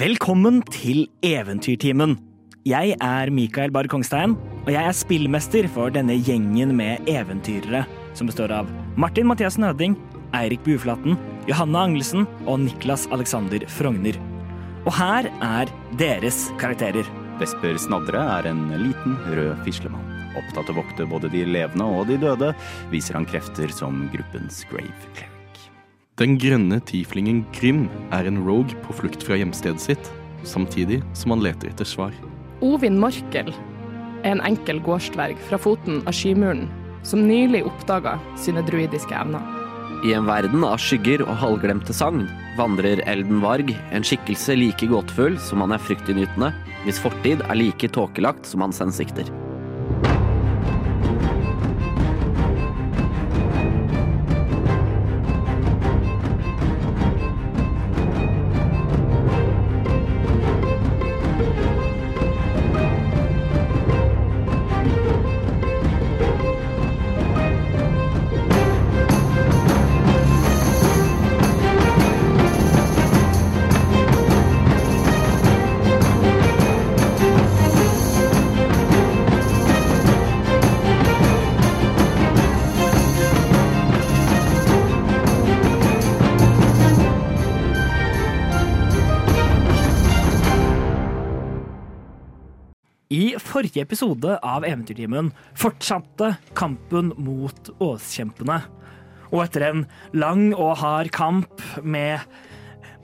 Velkommen til Eventyrtimen. Jeg er Mikael Barr Kongstein, og jeg er spillmester for denne gjengen med eventyrere som består av Martin Mathiassen Høding, Eirik Buflaten, Johanne Angelsen og Niklas Alexander Frogner. Og her er deres karakterer. Vesper Snadre er en liten, rød fislemann. Opptatt av å vokte både de levende og de døde, viser han krefter som gruppens grave cleric. Den grønne tieflingen Grim er en rogue på flukt fra hjemstedet sitt, samtidig som han leter etter svar. Ovin Morkel er en enkel gårdsdverg fra foten av skymuren som nylig oppdaga sine druidiske evner. I en verden av skygger og halvglemte sagn vandrer Elden Varg, en skikkelse like gåtefull som han er fryktinngytende, hvis fortid er like tåkelagt som hans hensikter. Forrige episode av Eventyrtimen fortsatte kampen mot åskjempene. Og etter en lang og hard kamp med,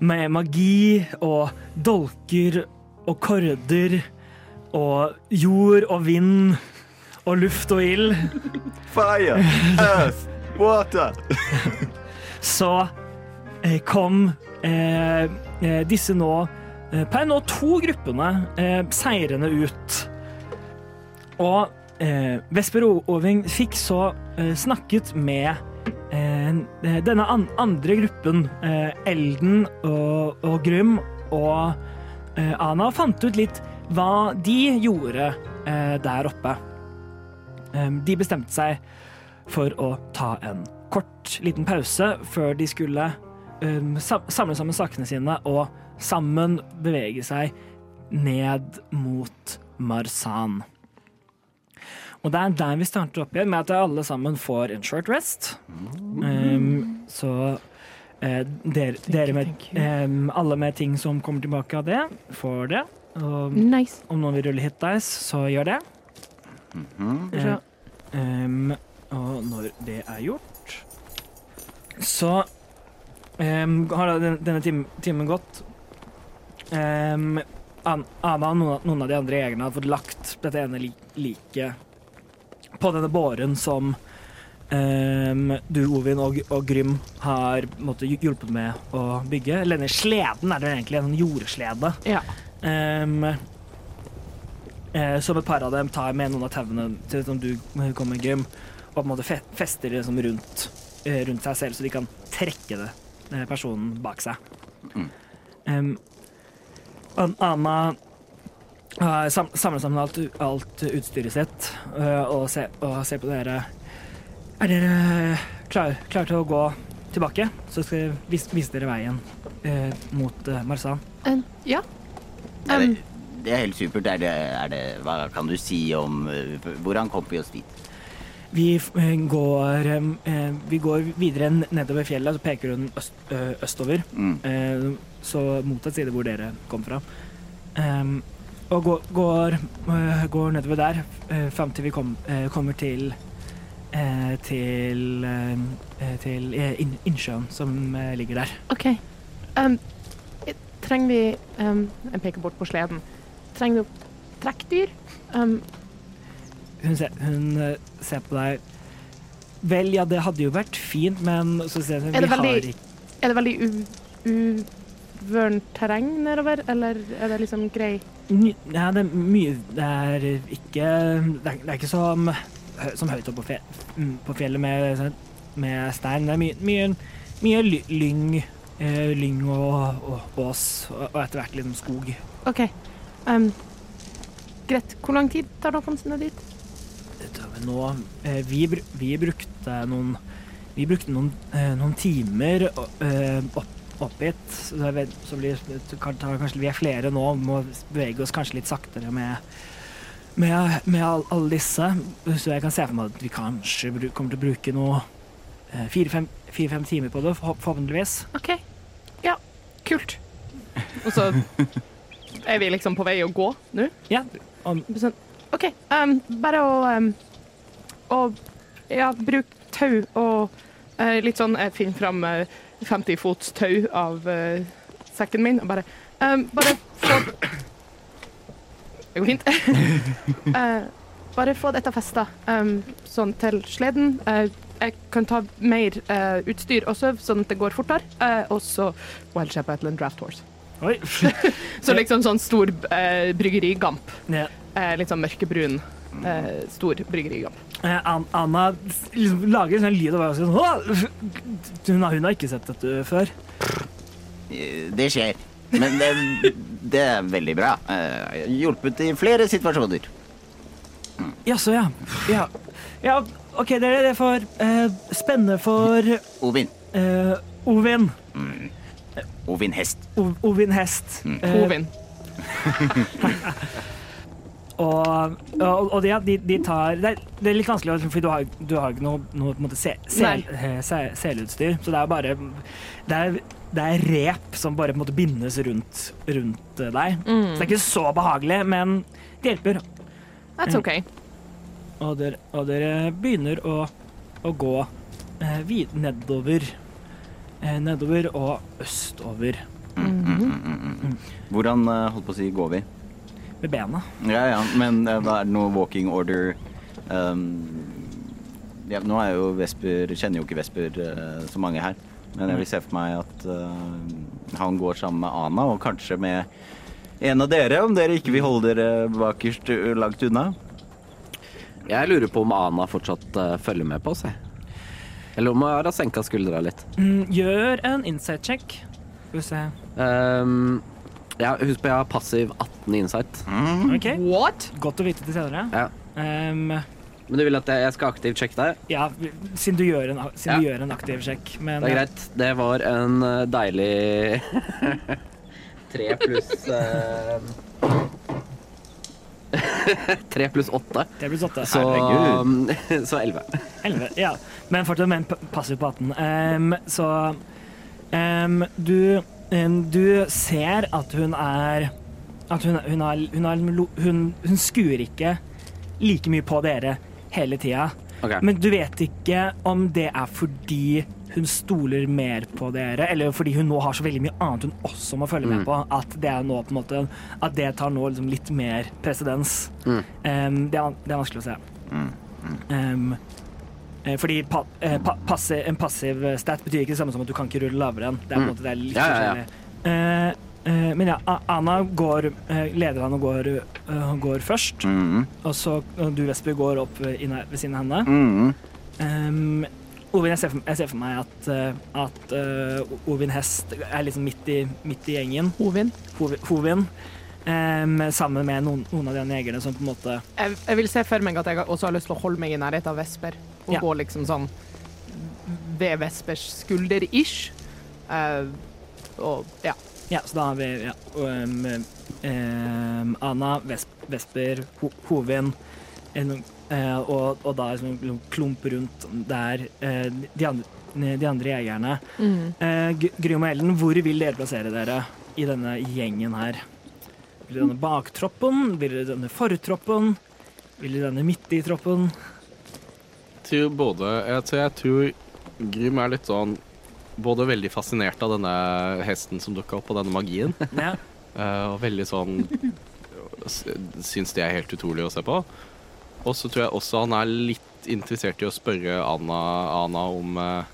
med magi og dolker og korder og jord og vind og luft og ild, Fire, earth, water. så eh, kom eh, eh, disse nå eh, per nå to gruppene eh, seirende ut. Og eh, Vesper Oving fikk så eh, snakket med eh, denne an andre gruppen, eh, Elden og, og Grym og eh, Ana, fant ut litt hva de gjorde eh, der oppe. De bestemte seg for å ta en kort, liten pause før de skulle samle sammen sakene sine og sammen bevege seg ned mot Marsan. Og det er der vi starter opp igjen, med at alle sammen får en short rest. Um, så eh, dere, dere med um, Alle med ting som kommer tilbake av det, får det. Og Nice. om noen vil rulle hit dice, så gjør det. Mm -hmm. se. Um, og når det er gjort, så um, har da den- denne tim timen gått. Um, Ana og noen, av- noen av de andre jegerne har fått lagt dette ene li liket på denne båren som um, du, Ovin og, og Grym har måtte, hjulpet med å bygge. Eller denne sleden er det egentlig, en jordslede. Ja. Um, eh, som et par av dem tar med noen av tauene til som du eh, kommer Grym, og på en måte fester det liksom rundt, eh, rundt seg selv, så de kan trekke det, personen bak seg. Mm. Um, Anna har sam samlet sammen alt, alt utstyret sitt eh, og ser og se, på dere. Er dere klare klar til å gå tilbake? Så skal jeg vis vise dere veien eh, mot eh, Marsan. Um, ja. Er Um, det, det er helt supert. Er det, er det, hva kan du si om hvordan kom vi oss dit? Vi går, vi går videre nedover fjellet, så peker hun øst, østover. Mm. eh, Så motsatt side hvor dere kom fra. Em, og går, går, eh, går nedover der eh, fram til vi kom, eh, kommer til til, til innsjøen som ligger der. OK. Um, trenger vi um, Jeg peker bort på sleden. Trenger vi trekkdyr? Um, Hun ser, hun ser på deg Vel, ja, det hadde jo vært fint, men så ser hun vi veldig, har ikke er det veldig u- uvørent terreng nedover, eller er det liksom grei Nei, Ja, det er mye Det er ikke Det er, det er ikke som, som høyt oppe på, fje, mm, på fjellet med, sånn- med stein. Det er mye, mye, mye lyng, eh, lyng og, og bås, og, og etter hvert liksom skog. OK. Um, greit. Hvor lang tid tar det å komme seg ned dit? Det tar vi Nå, eh, vi, vi brukte noen Vi brukte noen, eh, noen timer eh, opp opp hit. Så, vet- så blir, kanskje vi er flere nå, må bevege oss kanskje litt saktere med, med, med all, alle disse. Så jeg kan se for meg at vi kanskje bruk, kommer til å bruke noe eh, fire-fem timer på det, forhåpentligvis. OK. Ja, kult. Og så er vi liksom på vei å gå nå? Ja, om, Sånn, OK, um, bare å um, Og ja, bruk tau og uh, litt sånn Jeg finner fram eh, 50 fots tau av uh, sekken min og bare um, Bare få Det går fint. uh, bare få dette festa um, sånn til sleden. Uh, jeg kan ta mer eh, utstyr også, sånn at det går fortere. Eh, og så Wild Shetland Draft Horse. oi. Så liksom sånn stor bryggerigamp. Yeah. Litt sånn mørkebrun, eh, stor bryggerigamp. Eh, An Anna liksom lager en sånn lyd og bare sånn hun, har, hun har ikke sett dette før. Det skjer. Men det, det er veldig bra. Eh, Hjulpet i flere situasjoner. Jaså, ja. ja. Ja, OK, det er det for eh, Spennende for Ovin. eh, Ovin. Ovin hest. O Ovin hest. Eh, Hovin. og og, og de, de, de tar det er, det er litt vanskelig, for du har, du har ikke noe, noe på en måte, se, sel, eh, selutstyr. Så det er bare det er, det er rep som bare på en måte bindes rundt, rundt deg. deg. Så det er ikke så behagelig, men det hjelper. That's OK. Og dere, og dere begynner å, å gå eh, vid, nedover. Eh, nedover og østover Hvordan eh, holdt på å si går vi? Med bena. Ja, ja, men da er det noe walking order um, ja, Nå er jo Vesper Kjenner jo ikke Vesper uh, så mange her. Men jeg vil se for meg at uh, han går sammen med Ana, og kanskje med en av dere, om dere ikke vil holde dere bakerst langt unna. Jeg lurer på om Ana fortsatt uh, følger med på oss, jeg. Eller om hun har senka skuldra litt. Mm, gjør en insight check. Skal vi se. Um, ja, husk på jeg har passiv 18 insight. OK. What? Godt å vite til senere. Ja. Um, Men du vil at jeg, jeg skal aktivt sjekke deg? ja, siden du gjør en, siden du gjør en aktiv sjekk. Men Det er greit. Det var en eh, deilig Tre pluss eh, Tre pluss åtte. det blir åtte. Så, så elleve. 11, ja. Men fortsatt med en p- passiv på 18. Ehm, så ehm, du, du ser at hun er At hun, hun, har, hun, har, hun, hun skuer ikke like mye på dere hele tida. Okay. Men du vet ikke om det er fordi hun stoler mer på dere, eller fordi hun nå har så veldig mye annet hun også må følge med på, at det er nå på en måte At det tar nå liksom litt mer presedens. Mm. Um, det, er, det er vanskelig å se. Mm. eh, fordi pa, eh, pa, passi, en passiv stat betyr ikke det samme som at du kan ikke rulle lavere enn. Det er på en Mm. måte det er litt Ja, ja, ja. forskjellig. Eh, eh, men ja, Anna går, eh, leder han og går, eh, går først. Mhm. Og så du, Vesper, går opp eh, ved siden av henne. Mhm. Um, Ovin, jeg ser for, jeg ser for meg at, eh, at uh, Ovin Hest er liksom midt i, midt i gjengen. Hovin. Hovi- Hovin. Um, sammen med noen, noen av de jegerne som på en måte Jeg, jeg vil se for meg at jeg også har lyst til å holde meg i nærheten av Vesper. Og Ja. gå liksom sånn ved Vespers skulder-ish. Uh, og ja. Ja, så da har vi ja, um, um, Anna, Vesp, Vesper, Ho, Hovin en, uh, og, og da liksom en klump rundt der uh, de, andre, de andre jegerne. Eh, G- Grym og Ellen, hvor vil dere plassere dere i denne gjengen her? Vil det denne baktroppen? Vil det denne fortroppen? Vil det denne midt i troppen? Tror både jeg tror, jeg tror Grym er litt sånn både veldig fascinert av denne hesten som dukka opp, og denne magien. Ja. eh, og veldig sånn Syns det er helt utrolig å se på. Og så tror jeg også han er litt interessert i å spørre Anna, Anna om, eh,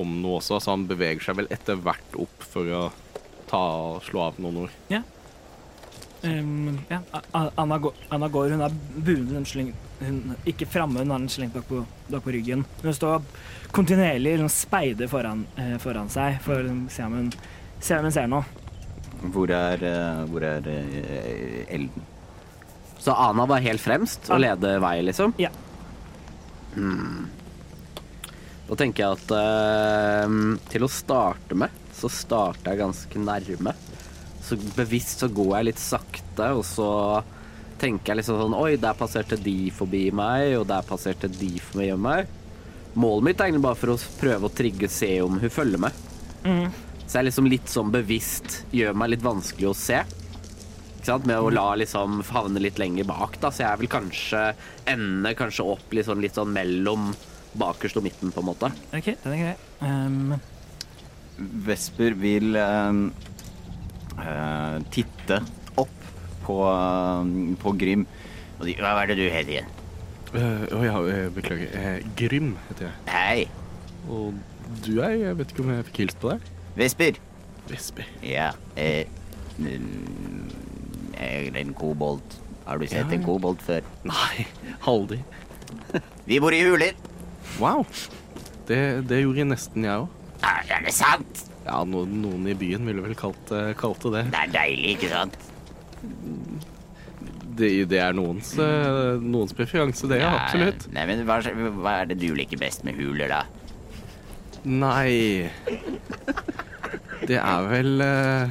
om noe også, så han beveger seg vel etter hvert opp for å ta, og slå av noen ord. Um, ja. A- A- Anna, går, Anna går, hun er bundet, hun sleng, hun, ikke framme, hun har den slengt bak på, bak på ryggen. Hun står kontinuerlig og speider foran, eh, foran seg for å se om hun, ser, om hun ser noe. Hvor er, eh, hvor er eh, Elden? Så Ana var helt fremst og leder vei, liksom? Ja. Hmm. Da tenker jeg at uh, til å starte med, så starter jeg ganske nærme. Så bevisst så går jeg litt sakte, og så tenker jeg liksom sånn Oi, der passerte de forbi meg, og der passerte de forbi meg. Målet mitt er egentlig bare for å prøve å trigge se om hun følger med. Så jeg liksom litt sånn bevisst gjør meg litt vanskelig å se. Ikke sant? Med å la liksom havne litt lenger bak, da. Så jeg vil kanskje ende kanskje opp litt sånn, litt sånn mellom bakerst og midten, på en måte. OK, den er grei. Um, Vesper vil ehm, uh, titte på, ehm, på Grym. Og de, hva er det du heter igjen? Eh, Å ja, eh, beklager. Uh, Grym heter jeg. Hei, Og du er Jeg vet ikke om jeg fikk hilst på deg? Vesper. Vesper. Ja, eh, mm, en kobolt. Har du sett Ja. en kobolt før? Nei, aldri. Vi bor i huler. Wow. Det, det gjorde nesten jeg òg. Er, er det sant? Ja, no, noen i byen ville vel kalt, eh, kalt det det. Det er deilig, ikke sant? Det, det er noens, eh, noens preferanse, det, ja. Absolutt. Nei, men hva, hva er det du liker best med huler, da? Nei Det er vel eh,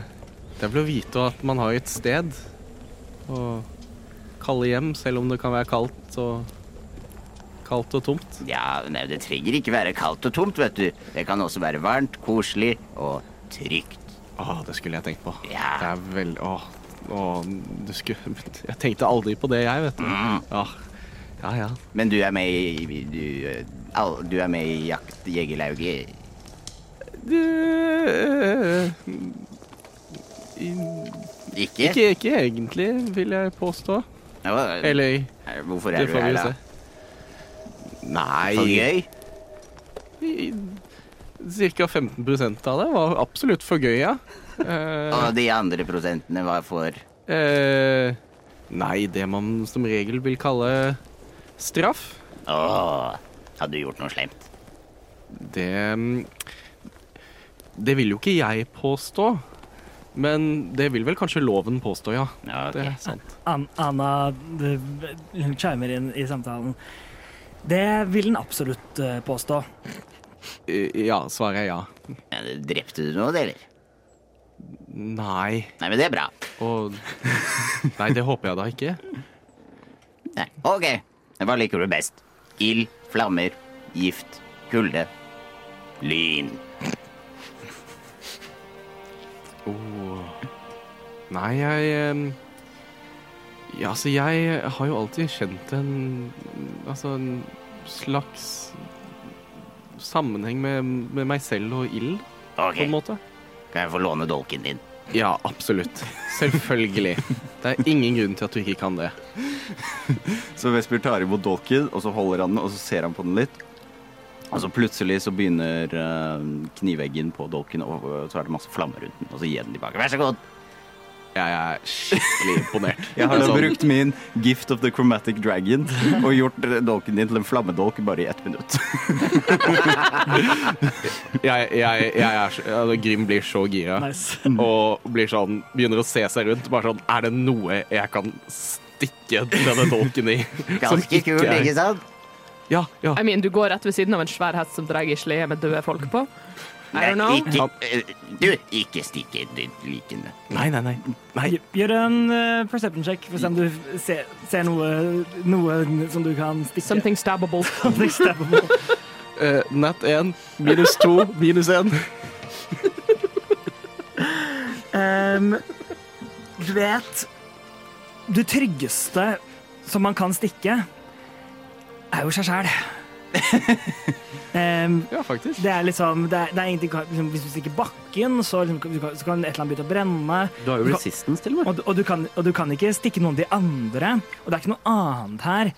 Det er vel å vite at man har et sted å kalle hjem, selv om det kan være kaldt og Kaldt og tomt. Ja, nei, det trenger ikke være kaldt og tomt, vet du. Det kan også være varmt, koselig og trygt. Å, det skulle jeg tenkt på. Ja. Det er vel Å, å du skulle Jeg tenkte aldri på det, jeg, vet du. Mm. Ja, ja. ja. Men du er med i Du, eh, du er med i Jakt Jegerlauget? Det, Ikke? ikke, ikke egentlig, vil jeg påstå. Ja, Eller Hvorfor er du her, da? Nei For gøy? Cirka 15% av det var absolutt for gøy, ja. Eh, Og de andre prosentene var for eh, nei, det man som regel vil kalle straff, Åh, hadde du gjort noe slemt? det mm, Det vil jo ikke jeg påstå. Men det vil vel kanskje loven påstå, ja. Ja, okay. Det er sant. An Anna hun chimer inn i samtalen. Det vil den absolutt eh, påstå. Eh, Ja, svaret er ja. Ja, drepte du noe, eller? Nei. Nei, men det er bra. Og Nei, det håper jeg da ikke. Nei. Ok, hva liker du best? Ild, flammer, gift, kulde, lyn. Oh. Nei, jeg Ja, altså, jeg har jo alltid kjent en Altså en slags sammenheng med, med meg selv og ild, Ok, på en måte. Kan jeg få låne dolken din? Ja, absolutt. Selvfølgelig. Det er ingen grunn til at du ikke kan det. Så Vesper tar imot dolken, og så holder han den, og så ser han på den litt. Og så plutselig så begynner eh, kniveggen på dolken, og og så er det masse flammer rundt den, og så gir den tilbake. Vær så god. Jeg er skikkelig imponert. Jeg har da Sånn, brukt min Gift of the Chromatic Dragon og gjort dolken din til en flammedolk bare i ett minutt. jeg, jeg, jeg er så, altså, Grim blir så gira. Nice. Og blir sånn, begynner å se seg rundt. Bare sånn Er det noe jeg kan stikke denne dolken i? Ganske kult, ikke sant? Ja, ja. I mean, du går rett ved siden av en svær hest som drar i slede med døde folk på. I don't know. Ikke, eh, du, ikke stikk inn ditt likende. Nei, nei, nei. nei. Gjør en uh, perception check for å se om du ser, ser noe, noe som du kan stikke. Something stabbable. Something stabbable. uh, nat 1, minus 2, minus 1. um, du vet Det tryggeste som man kan stikke, er jo seg sjæl. Ehm, Ja, faktisk. det er liksom det er, det er egentlig, liksom, Hvis du stikker bakken, så, liksom, du kan, så kan et eller annet begynne å brenne. Du har jo resistance til og med. Og, du- og, du kan, og du kan ikke stikke noen av de andre. Og det er ikke noe annet her.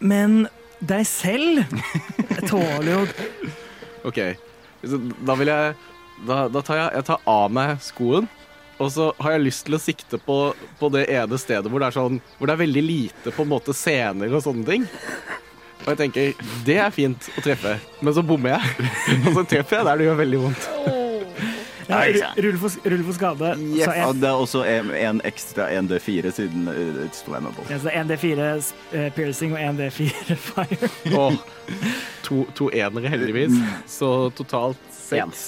Men deg selv tåler jo OK. Da vil jeg Da, da tar jeg, jeg tar av meg skoen. Og så har jeg lyst til å sikte på, på det ene stedet hvor det er sånn Hvor det er veldig lite på en måte scener og sånne ting. Og jeg tenker det er fint å treffe, men så bommer jeg. Og så treffer jeg der det gjør veldig vondt. ja, rull, for, rull for skade. Yes, Så en, det er også en, en ekstra 1D4 siden uh, it's flammable. ja, så 1D4 eh, piercing og 1D4 fire. Og to, to enere, heldigvis. Så totalt seks.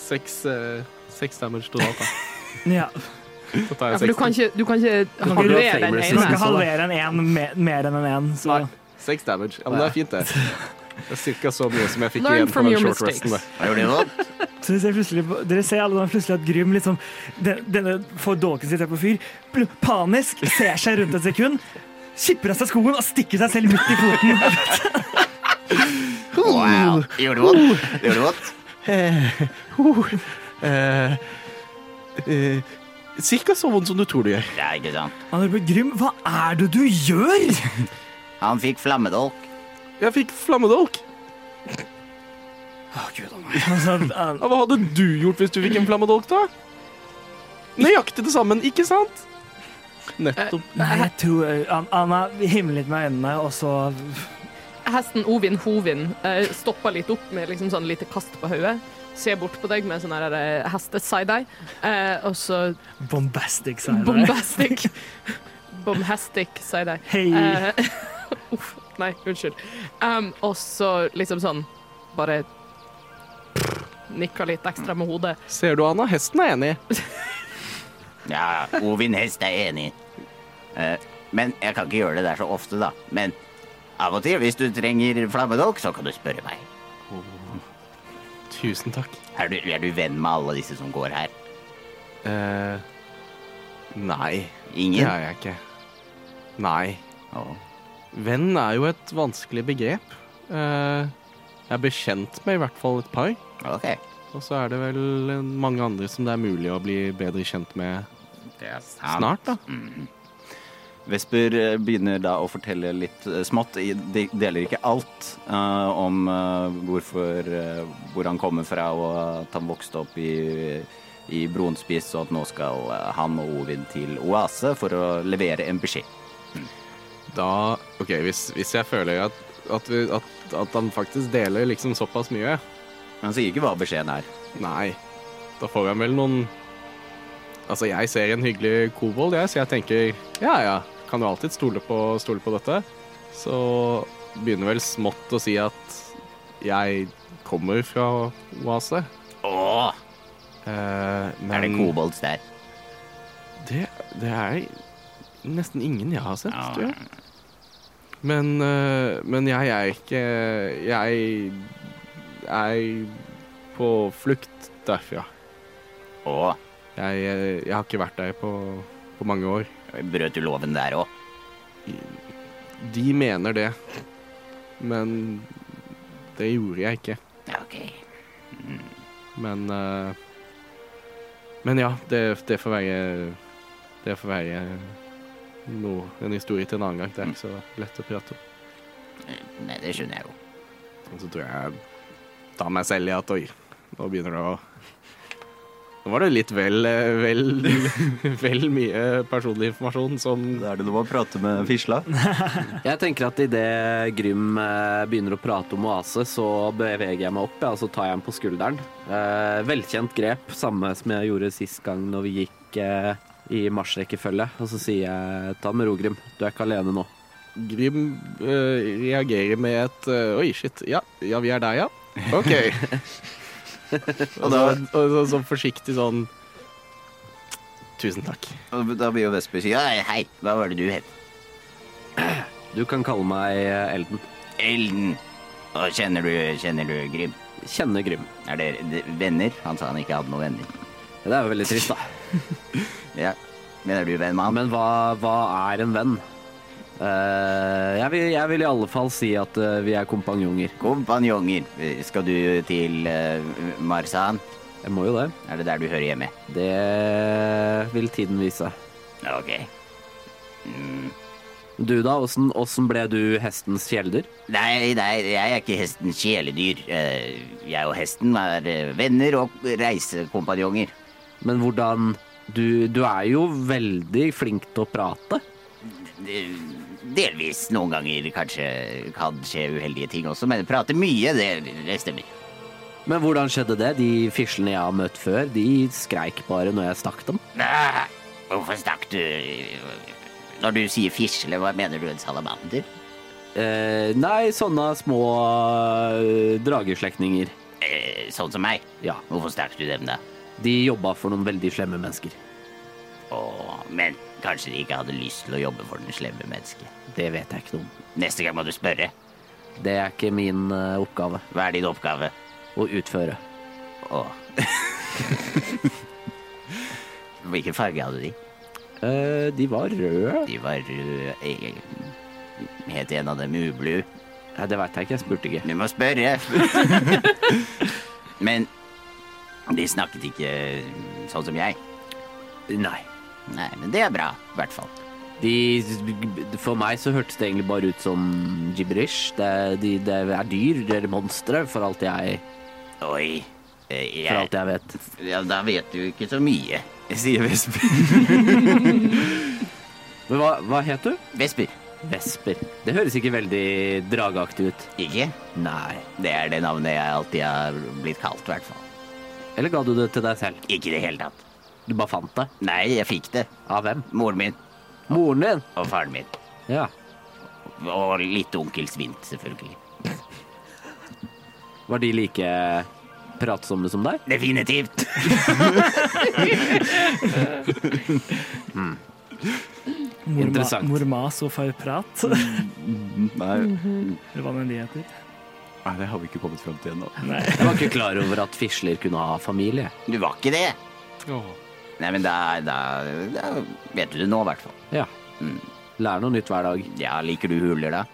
Seks, eh, seks damage totalt, da. Ja. Så tar Ja, jeg du seks. kan ikke, du kan ikke halvere Du kan ikke halvere en én mer, mer enn en én. Seks damage. Ja, men det er fint, det. Det er cirka så mye som jeg fikk Learn igjen på den short resten. Du? Så dere ser, dere ser alle plutselig at Grym liksom den, Denne får dolken sin på fyr. Panisk ser seg rundt et sekund. Kipper av seg skoen og stikker seg selv midt i foten. Wow. Gjorde du vondt? Gjorde det vondt? Eh, eh, cirka så vondt som du tror det gjør. Ja, ikke sant. Grym, hva er det du gjør? Han fikk flammedolk. Jeg fikk flammedolk. Altså, han, Ja, hva hadde du gjort hvis du fikk en flammedolk, da? Nøyaktig det samme, ikke sant? Nettopp. nei, jeg tror Anna himler litt med øynene, og så Hesten Ovin Hovin eh, stopper litt opp med liksom sånn lite kast på hodet. Ser bort på deg med sånn her eh, heste-side-eye, eh, og så bombastic, side-eye. bombastic. Bombastic side-eye. Hei. Uff. Nei, unnskyld. Um, og så liksom sånn bare Nikka litt ekstra med hodet. Ser du, Anna? Hesten er enig. Ja, Ovin Hest er enig. Uh, men jeg kan ikke gjøre det der så ofte, da. Men av og til, hvis du trenger flammedolk, så kan du spørre meg. Tusen takk. Er du, er du venn med alle disse som går her? Eh, nei, det Ingen? er jeg ikke. Nei. Å. Venn er jo et vanskelig begrep. Eh, jeg er bekjent med i hvert fall et par. Okay. Og så er det vel mange andre som det er mulig å bli bedre kjent med snart, da. Mm. Vesper eh, begynner da å fortelle litt eh, smått. De deler ikke alt uh, om uh, hvorfor uh, Hvor han kommer fra, og at han vokste opp i, i Bronspiss, og at nå skal han og Ovin til Oase for å levere en beskjed. Da OK, hvis, hvis jeg føler at, at, vi, at, at han faktisk deler liksom såpass mye Han sier ikke hva beskjeden er. Nei, da får han vel noen Altså, jeg ser en hyggelig kobold, jeg, så jeg tenker ja ja, kan jo alltid stole på, stole på dette. Så begynner vel smått å si at jeg kommer fra Oase. Åh, Eh, men er det kobolds der? Det, det er nesten ingen jeg har sett, Ja. tror jeg. Men, eh, men jeg er ikke Jeg er på flukt derfra. Åh, Jeg, jeg har ikke vært der på, på mange år. brøt du loven der òg? De mener det, men det gjorde jeg ikke. Ok. Men eh, Men ja, det, det får være Det får være noe, en historie til en annen gang. Det er ikke så lett å prate om. Nei, det skjønner jeg jo. Og så tror jeg jeg tar meg selv i at oi, nå begynner det å Nå var det litt vel, eh, vel, vel mye personlig informasjon som Da er det noe å prate med fisla. Jeg tenker at idet Grym eh, begynner å prate om oase, så beveger jeg meg opp ja, og så tar jeg ham på skulderen. Eh, velkjent grep, samme som jeg gjorde sist gang når vi gikk i marsjrekkefølge. Og så sier jeg ta det med ro, Grim. du er ikke alene nå. Grim eh, reagerer med et eh, Oi, shit. Ja, ja, vi er der, ja. OK. og da og så, så forsiktig sånn Tusen takk. Og Da blir jo Vesper si «Hei, hei, hva var det du het? Du kan kalle meg eh, Elden. Elden. Og kjenner du, kjenner du Grim? Kjenner Grim. Er dere venner? Han sa han ikke hadde noen venner. Det er jo veldig trist, da. Ja. Men er du venn med han? Men hva, hva er en venn? Uh, jeg, vil, jeg vil i alle fall si at uh, vi er kompanjonger. Kompanjonger. Skal du til uh, Marsan? Jeg må jo det. Er det der du hører hjemme? Det vil tiden vise. Ok. Mm. Du da, åssen åssen ble du hestens kjæledyr? Nei, nei, jeg er ikke hestens kjæledyr. Jeg og hesten er venner og reisekompanjonger. Men hvordan du, du er jo veldig flink til å prate. Delvis. Noen ganger kanskje kan skje uheldige ting også, men prate mye, det, det stemmer. Men hvordan skjedde det? De fislene jeg har møtt før, de skreik bare når jeg stakk dem. Nei, hvorfor stakk du Når du sier fisle, hva mener du? En salamander? Eh, nei, sånne små eh, drageslektninger. Eh, sånn som meg. Ja. Hvorfor stakk du dem, da? De jobba for noen veldig slemme mennesker. Åh, men kanskje de ikke hadde lyst til å jobbe for den slemme mennesket. Det vet jeg ikke noe om. Neste gang må du spørre. Det er ikke min eh, oppgave Hva er din oppgave? å utføre. Åh. Hvilken farge hadde de? Eh, de var røde. De var røde. eh, Het en av dem ublu? Nei, det veit jeg ikke. Jeg spurte ikke. Du må spørre. Men de snakket ikke sånn som jeg. Nei. Nei, men det er bra, i hvert fall. De, for meg så hørtes det egentlig bare ut som gibberish. Det, de, det er dyr eller monstre, for alt jeg, Oi. Jeg, for alt jeg vet. ja, da vet du ikke så mye, sier Vesper. Men hva, hva het du? Vesper. Vesper. Det høres ikke veldig drageaktig ut. Ikke? Nei. Det er det navnet jeg alltid har blitt kalt, i hvert fall. Eller ga du det til deg selv? Ikke i det hele tatt. Du bare fant det? Nei, jeg fikk det. Av hvem? Moren min Moren din? og faren min. Ja. Og litt onkel Svint, selvfølgelig. Var de like pratsomme som deg? Definitivt. Interessant. Mormas og farprat. Nei, Eller hva nå de heter. Nei, det har vi ikke kommet fram til ennå. Jeg var ikke klar over at fisler kunne ha familie. Du var ikke det? Åh. Nei, men da, da, da vet du det nå, i hvert fall. Ja. Lær noe nytt hver dag. Ja, liker du huler, da?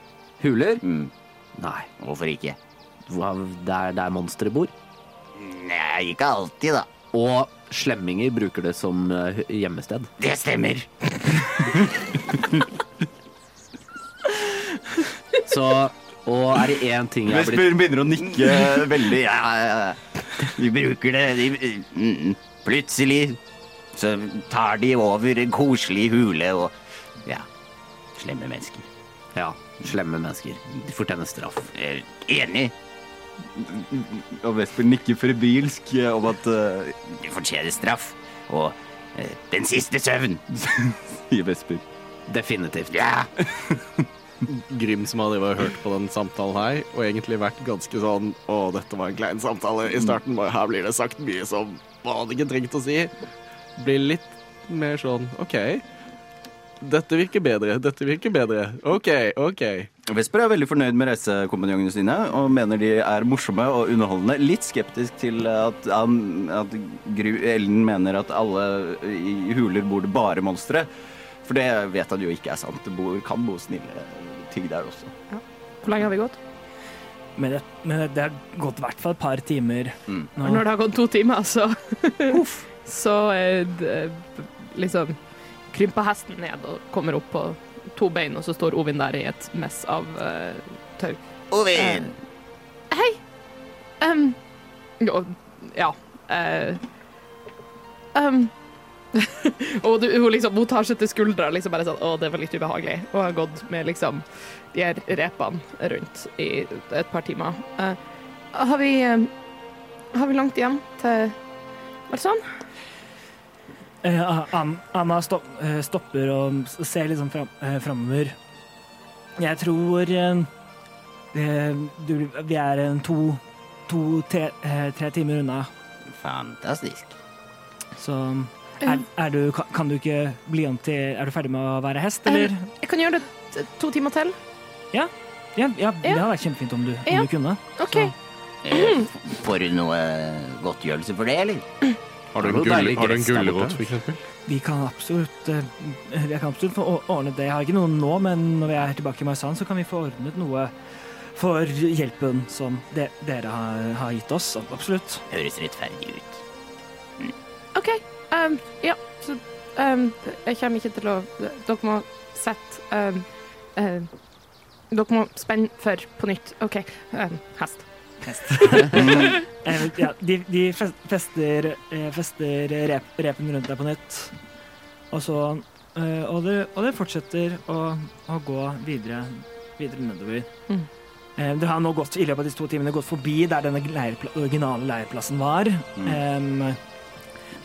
Huler? Mm. Nei. Hvorfor ikke? Hva- Der, der monstre bor. Nei, ikke alltid, da. Og slemminger bruker det som gjemmested. Det stemmer. Så Og er det én ting jeg har blitt begynner å nikke veldig. Ja, ja, ja. Vi bruker det de, mm, Plutselig så tar de over en koselig hule og Ja. Slemme mennesker. Ja, slemme mennesker. De fortjener straff. Eh, Enig. Og Vesper nikker fribilsk om at uh, De fortjener straff. Og uh, den siste søvn. Sier Vesper. Definitivt. Ja. Grim som hadde hørt på den samtalen her, og egentlig vært ganske sånn Å, dette var en klein samtale i starten, bare her blir det sagt mye som man hadde ikke trengt å si. Blir litt mer sånn OK. Dette virker bedre, dette virker bedre. OK, OK. Vesper er veldig fornøyd med reisekompanjongene sine og mener de er morsomme og underholdende. Litt skeptisk til at, at Gru Ellen mener at alle i huler bor det bare monstre. For det vet han jo ikke er sant. Det bor, kan bo snille ting der også. Hvor lenge har vi gått? Men det, men det har gått i hvert fall et par timer Mm. nå. Når det har gått to timer, så Så eh, d- liksom krymper hesten ned og kommer opp på to bein, og så står Ovin der i et mess av uh, tau. Ovin! Hei! Um, ja. Uh, um, og du, hun liksom, hun tar seg til skuldra liksom bare sånn Å, det var litt ubehagelig. Og har gått med liksom de her repene rundt i et par timer. Uh, har vi uh, Har vi langt igjen til Var det sånn? Eh, Anna stopp, eh, stopper og ser liksom fram, eh, framover. Jeg tror eh, eh, du, vi er en to, to tre, eh, tre timer unna, Fantastisk. så er, er du, kan, kan du ikke bli om til Er du ferdig med å være hest, eller? Jeg kan gjøre det to timer til. Ja, ja, det hadde vært kjempefint om du, om Ja. du kunne. Okay. Så- Eh, får du noe godtgjørelse for det, eller? Har du en, gull, har du en gulrot, eksempel? Vi kan absolutt eh, Vi kan absolutt få ordnet det. Jeg har ikke noe nå, men når vi er tilbake i Marsan, så kan vi få ordnet noe for hjelpen som de, dere har, har gitt oss. Absolutt. Høres rettferdig ut. OK. Um, ja, så um, jeg kommer ikke til å Dere må sette um, uh, Dere må spenne for på nytt. OK. Um, hest. Eh, ja, de de fester, eh, fester rep, repen rundt deg på nytt. Og så eh, og, det, og det fortsetter å, å gå videre, videre nedover. Mm. Eh, Dere har nå gått i løpet av disse to timene gått forbi der denne leirpla originale leirplassen var. Em,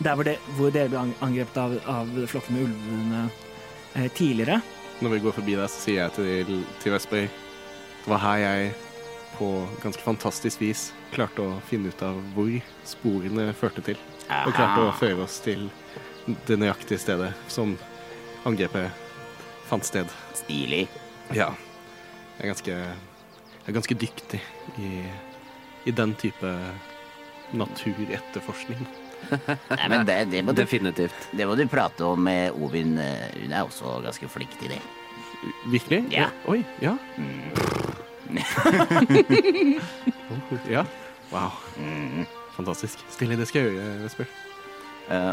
der hvor, det, hvor dere ble ang- angrepet av, av flokken med ulvene eh, tidligere. Når vi går forbi der, så sier jeg til, til Vesper Det var her jeg på ganske fantastisk vis klarte å finne ut av hvor sporene førte til. Og klarte å føre oss til det nøyaktige stedet som angrepet fant sted. Stilig. Ja. Jeg er ganske, jeg er ganske dyktig i, i den type naturetterforskning. Nei, men det, det, må du, Definitivt. det må du prate om med Ovin. eh, Hun er også ganske flink til det. Virkelig? Ja. Oi, ja. Oh, ja. Wow. Mm. Fantastisk. Stille, det skal jeg gjøre, Vesper. Eh,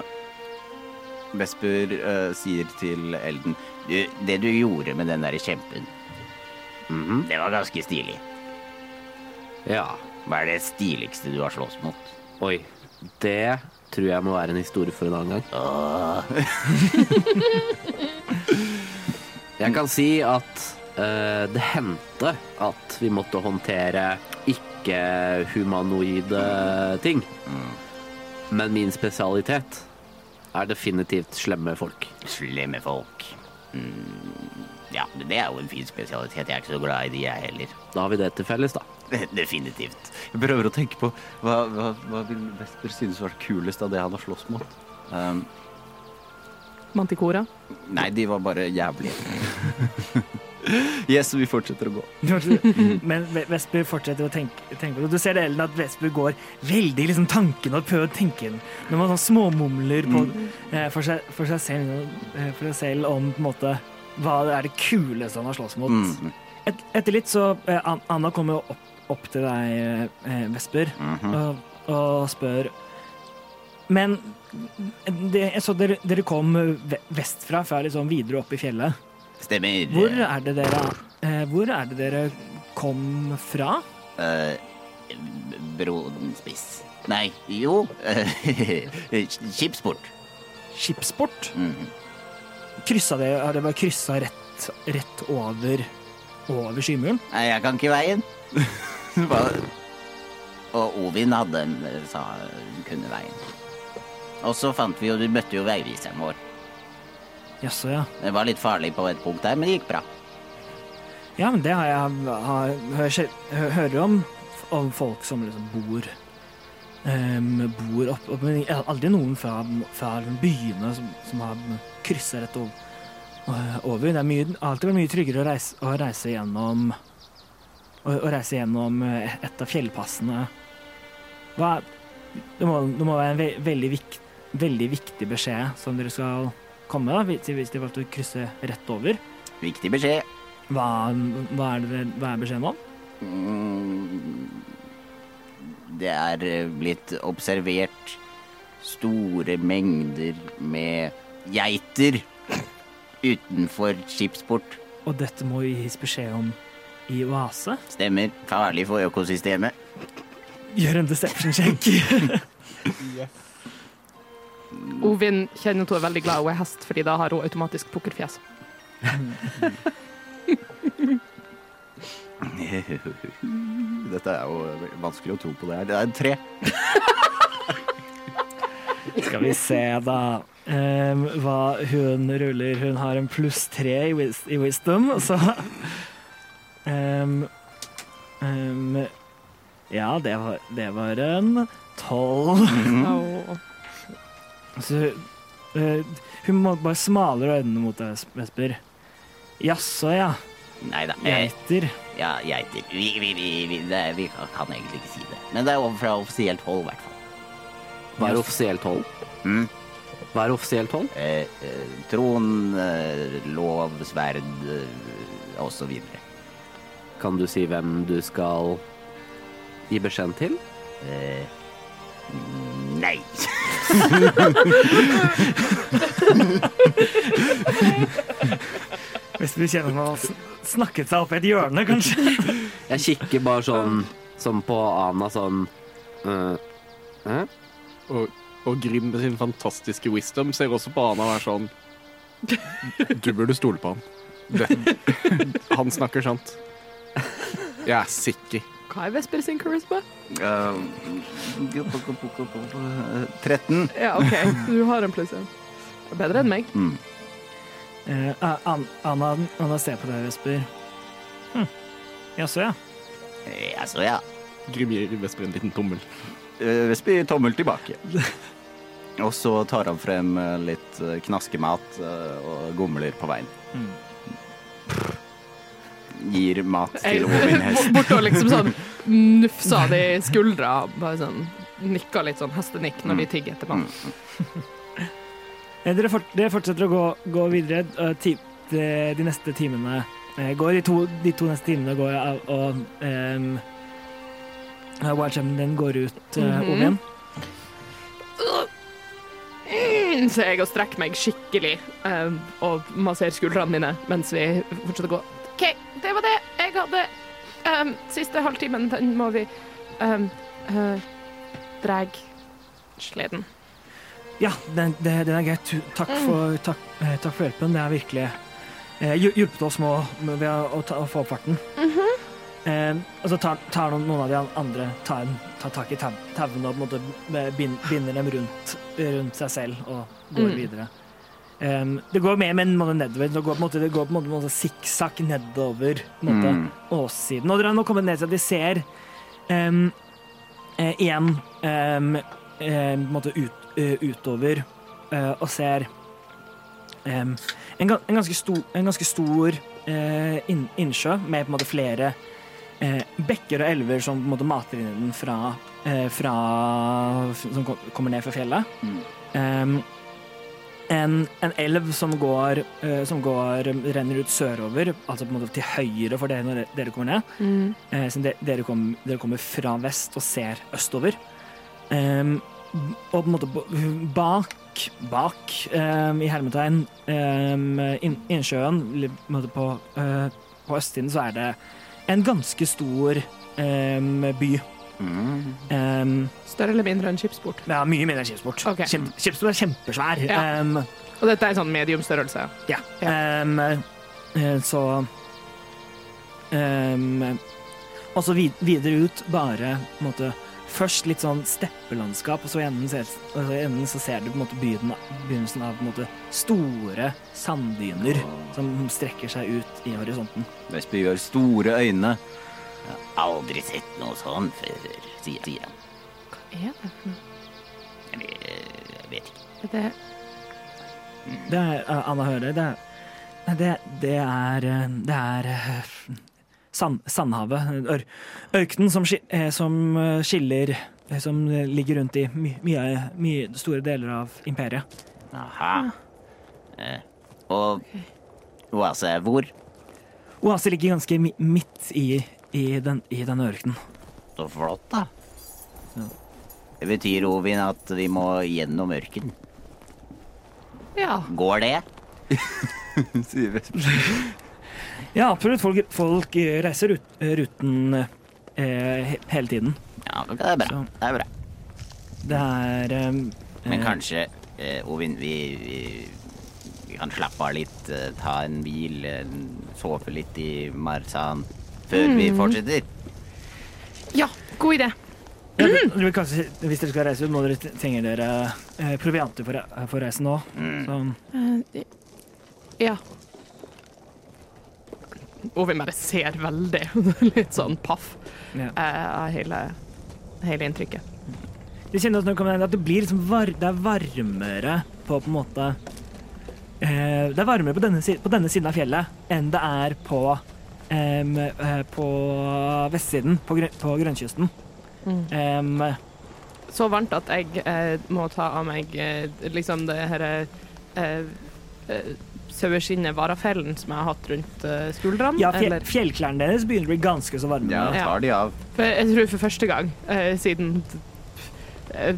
Vesper eh, sier til Elden du, Det du gjorde med den der kjempen, Mhm. det var ganske stilig. Ja. Hva er det stiligste du har slåss mot? Oi. Det tror jeg må være en historie for en annen gang. Jeg kan si at uh, det hendte at vi måtte håndtere ikke-humanoide ting. Men min spesialitet er definitivt slemme folk. slemme folk. Mm, ja, men det er jo en fin spesialitet. Jeg er ikke så glad i de, jeg heller. Da har vi det til felles, da. Definitivt. Jeg prøver å tenke på hva, hva, hva vil Vesper synes var kulest av det han har slåss mot. Um, Manticora. nei, de var bare jævlige. yes, vi fortsetter å gå. Men Vesper fortsetter å tenke, tenke på det. Du ser det, Ellen, at Vesper går veldig liksom, tanken og prøver å tenke den. Når man sånn småmumler på, eh, for, seg, for, seg selv, eh, for seg selv om på en måte hva er det kuleste han har slåss mot. Mm. Et, etter litt så eh, Anna kommer jo opp, opp til deg, eh, Vesper, -hmm. og, og spør Men det, jeg så dere, dere kom vestfra, fra sånn videre opp i fjellet. Stemmer. Hvor er det dere, eh, hvor er det dere kom fra? Uh, Brodenspiss Nei, jo Skipsport. Skipsport. Mm Mhm. Kryssa det, har det bare kryssa rett, rett over, over skymuren? Nei, jeg kan ikke veien. bare... Og Ovin hadde sa hun kunne veien. Og så fant vi jo, du møtte jo veiviseren vår. Jaså, ja. Det var litt farlig på et punkt der, men det gikk bra. Ja, men det har jeg har, hører, hører om, om folk som liksom bor em, bor opp, opp Men aldri noen fra, fra byene som, som har kryssa rett over. over. Det er alltid vært mye tryggere å reise, å reise gjennom å, å reise gjennom eh, et av fjellpassene. Hva Det må, det må være en ve veldig, vik, veldig viktig beskjed som dere skal komme da, hvis dere valgte å krysse rett over. Viktig beskjed. Hva, hva, er, det, hva er beskjeden om? Mm, Det er eh, blitt observert store mengder med geiter utenfor skipsport. Og dette må gis beskjed om i oase. Stemmer. Farlig for økosystemet. Gjør en deception check. Ovin kjenner at hun er veldig glad hun er hest, fordi da har hun automatisk pukkelfjes. Dette er jo vanskelig å tro på det her. Det er en tre. Skal vi se, da. Um, hva hun ruller. Hun har en pluss tre i, wis i wisdom, så um, um, Ja, det var, det var en tolv. Og Så uh, hun må bare smalere øynene mot deg, Vesper. Jaså, ja. Nei da. Eh, Geiter. ja, geiter. Vi, vi, vi, vi, det, vi kan, egentlig ikke si det. Men det er over fra offisielt hold, i hvert fall. Hva er offisielt hold? Mm. Hva er offisielt hold? Eh, eh, tron, eh, lov, sverd eh, videre. Kan du si hvem du skal gi beskjed til? Eh, nei. du kjenner meg, sn- snakket seg opp i et hjørne, kanskje. Jeg kikker bare sånn som på Ana sånn uh, øh? Og, og Grim med sin fantastiske wisdom ser også på Ana og er sånn Du burde stole på han. Det, han snakker sant. Jeg er sikker. hva er Vesper sin charisma? Uh, 13. Ja, OK, du har en pluss én. Bedre enn meg. Mm. Eh, An- Anna, Anna ser på deg, Vesper. Hm. Jaså, ja. Jaså, ja. Grim gir Vesper en liten tommel. Uh, Vesper gir tommel tilbake. Og så tar han frem eh, litt knaskemat og gomler på veien. Gir mat til Ovin hest. Bort og liksom sånn nufsa de skuldra, bare sånn nikka litt sånn hestenikk når de tigger etterpå. Eh, Dere, fort, dere fortsetter å gå, gå videre. eh, Ti, de, neste timene eh, går de to, de to neste timene går av, og um, Wildchampen din går ut, uh, mm -hmm. igjen. Mm, så jeg og strekker meg skikkelig um, og masserer skuldrene mine mens vi fortsetter å gå. OK, det var det jeg hadde. Um, siste halvtimen, den må vi um, uh, Dreg sleden. Ja, den, det, den er greit. Takk for, takk, eh, takk for hjelpen. Det har virkelig eh, hjulpet oss med å, med, ved å, å, ta, å få opp farten. eh, og så tar, tar noen, noen av de andre tar, tar tak i tau- tauene og på en måte bind, binder dem rundt, rundt seg selv og går Mm. videre. Um, det går mer med nedover. Det går på en måte, det går på en måte, måte sikksakk nedover på måte, Mm. åssiden. Og dere har nå kommet ned til at de ser um, eh, igjen um, eh, en måte ut, utover eh, og ser en, ga- en ganske stor, en ganske stor eh, inn, innsjø med på en måte flere eh, bekker og elver som på en måte mater inn i den fra, eh, fra som kom- kommer ned fra fjellet. Mm. En, en elv som går, eh, som går renner ut sørover, altså på en måte til høyre for dere når dere kommer ned. Mm. Eh, så de, dere, kom, dere kommer fra vest og ser østover. Og på en måte bak, bak um, i hermetegn, um, inn, innsjøen, på, uh, på, eh, østsiden, så er det en ganske stor um, by. Mm. Større eller mindre enn skipsport? ja, mye mindre enn skipsport. Okay. Skipsport er kjempesvær. Ja. Og dette er en sånn mediumstørrelse. Ja. Ja. Så ehm, Og så vid videre ut, bare på en måte Først litt sånn steppelandskap, og så i enden, ser, og så, i enden så ser du på en måte begynnelsen, begynnelsen av på en måte store sanddyner som strekker seg ut i horisonten. Vesper gjør store øyne. Jeg har aldri sett noe sånn før, sier sier han. Hva er det for noe? Jeg jeg vet ikke. Er det Det er eh, Anna hører, det er det, det er eh, Det er eh, sand, Sandhavet. Ør, ørkenen som, eh, som eh, skiller eh, Som ligger rundt i my, mye, mye store deler av imperiet. Aha. Eh, og Oase er hvor? Oase ligger ganske midt i, i, den, i denne ørkenen. Så flott, da. Det betyr, Ovin, at vi må gjennom ørken. Ja. Går det? sier Vesper. Ja, absolutt. Folk, folk reiser rut, ruten eh, hele tiden. Ja, det er bra. Så. Det er bra. Det er eh, Men eh, kanskje, eh, Ovin, vi, vi, vi kan slappe av litt, eh, ta en bil, sove litt i Marsan før vi fortsetter. ja, god idé. ja, det- det kanskje, Hvis dere skal reise ut, må dere trenger dere eh, provianter for, for reisen nå. Mm. Så ja. Ovin bare ser veldig litt sånn paff ja. eh, av hele, hele inntrykket. Du kjenner også noe at det blir liksom var, det er varmere på på en måte eh, Det er varmere på denne, på denne siden av fjellet enn det er på um, på vestsiden, på, grøn, på grønnkysten. Mm. Um, Så varmt at jeg eh, må ta av meg eh, liksom det her eh, eh, saueskinnet varafellen som jeg har hatt rundt eh, skuldrene. ja, fjell, eller- fjellklærne deres begynner å bli ganske så varme. Ja, tar de av. For jeg tror for første gang eh, siden jeg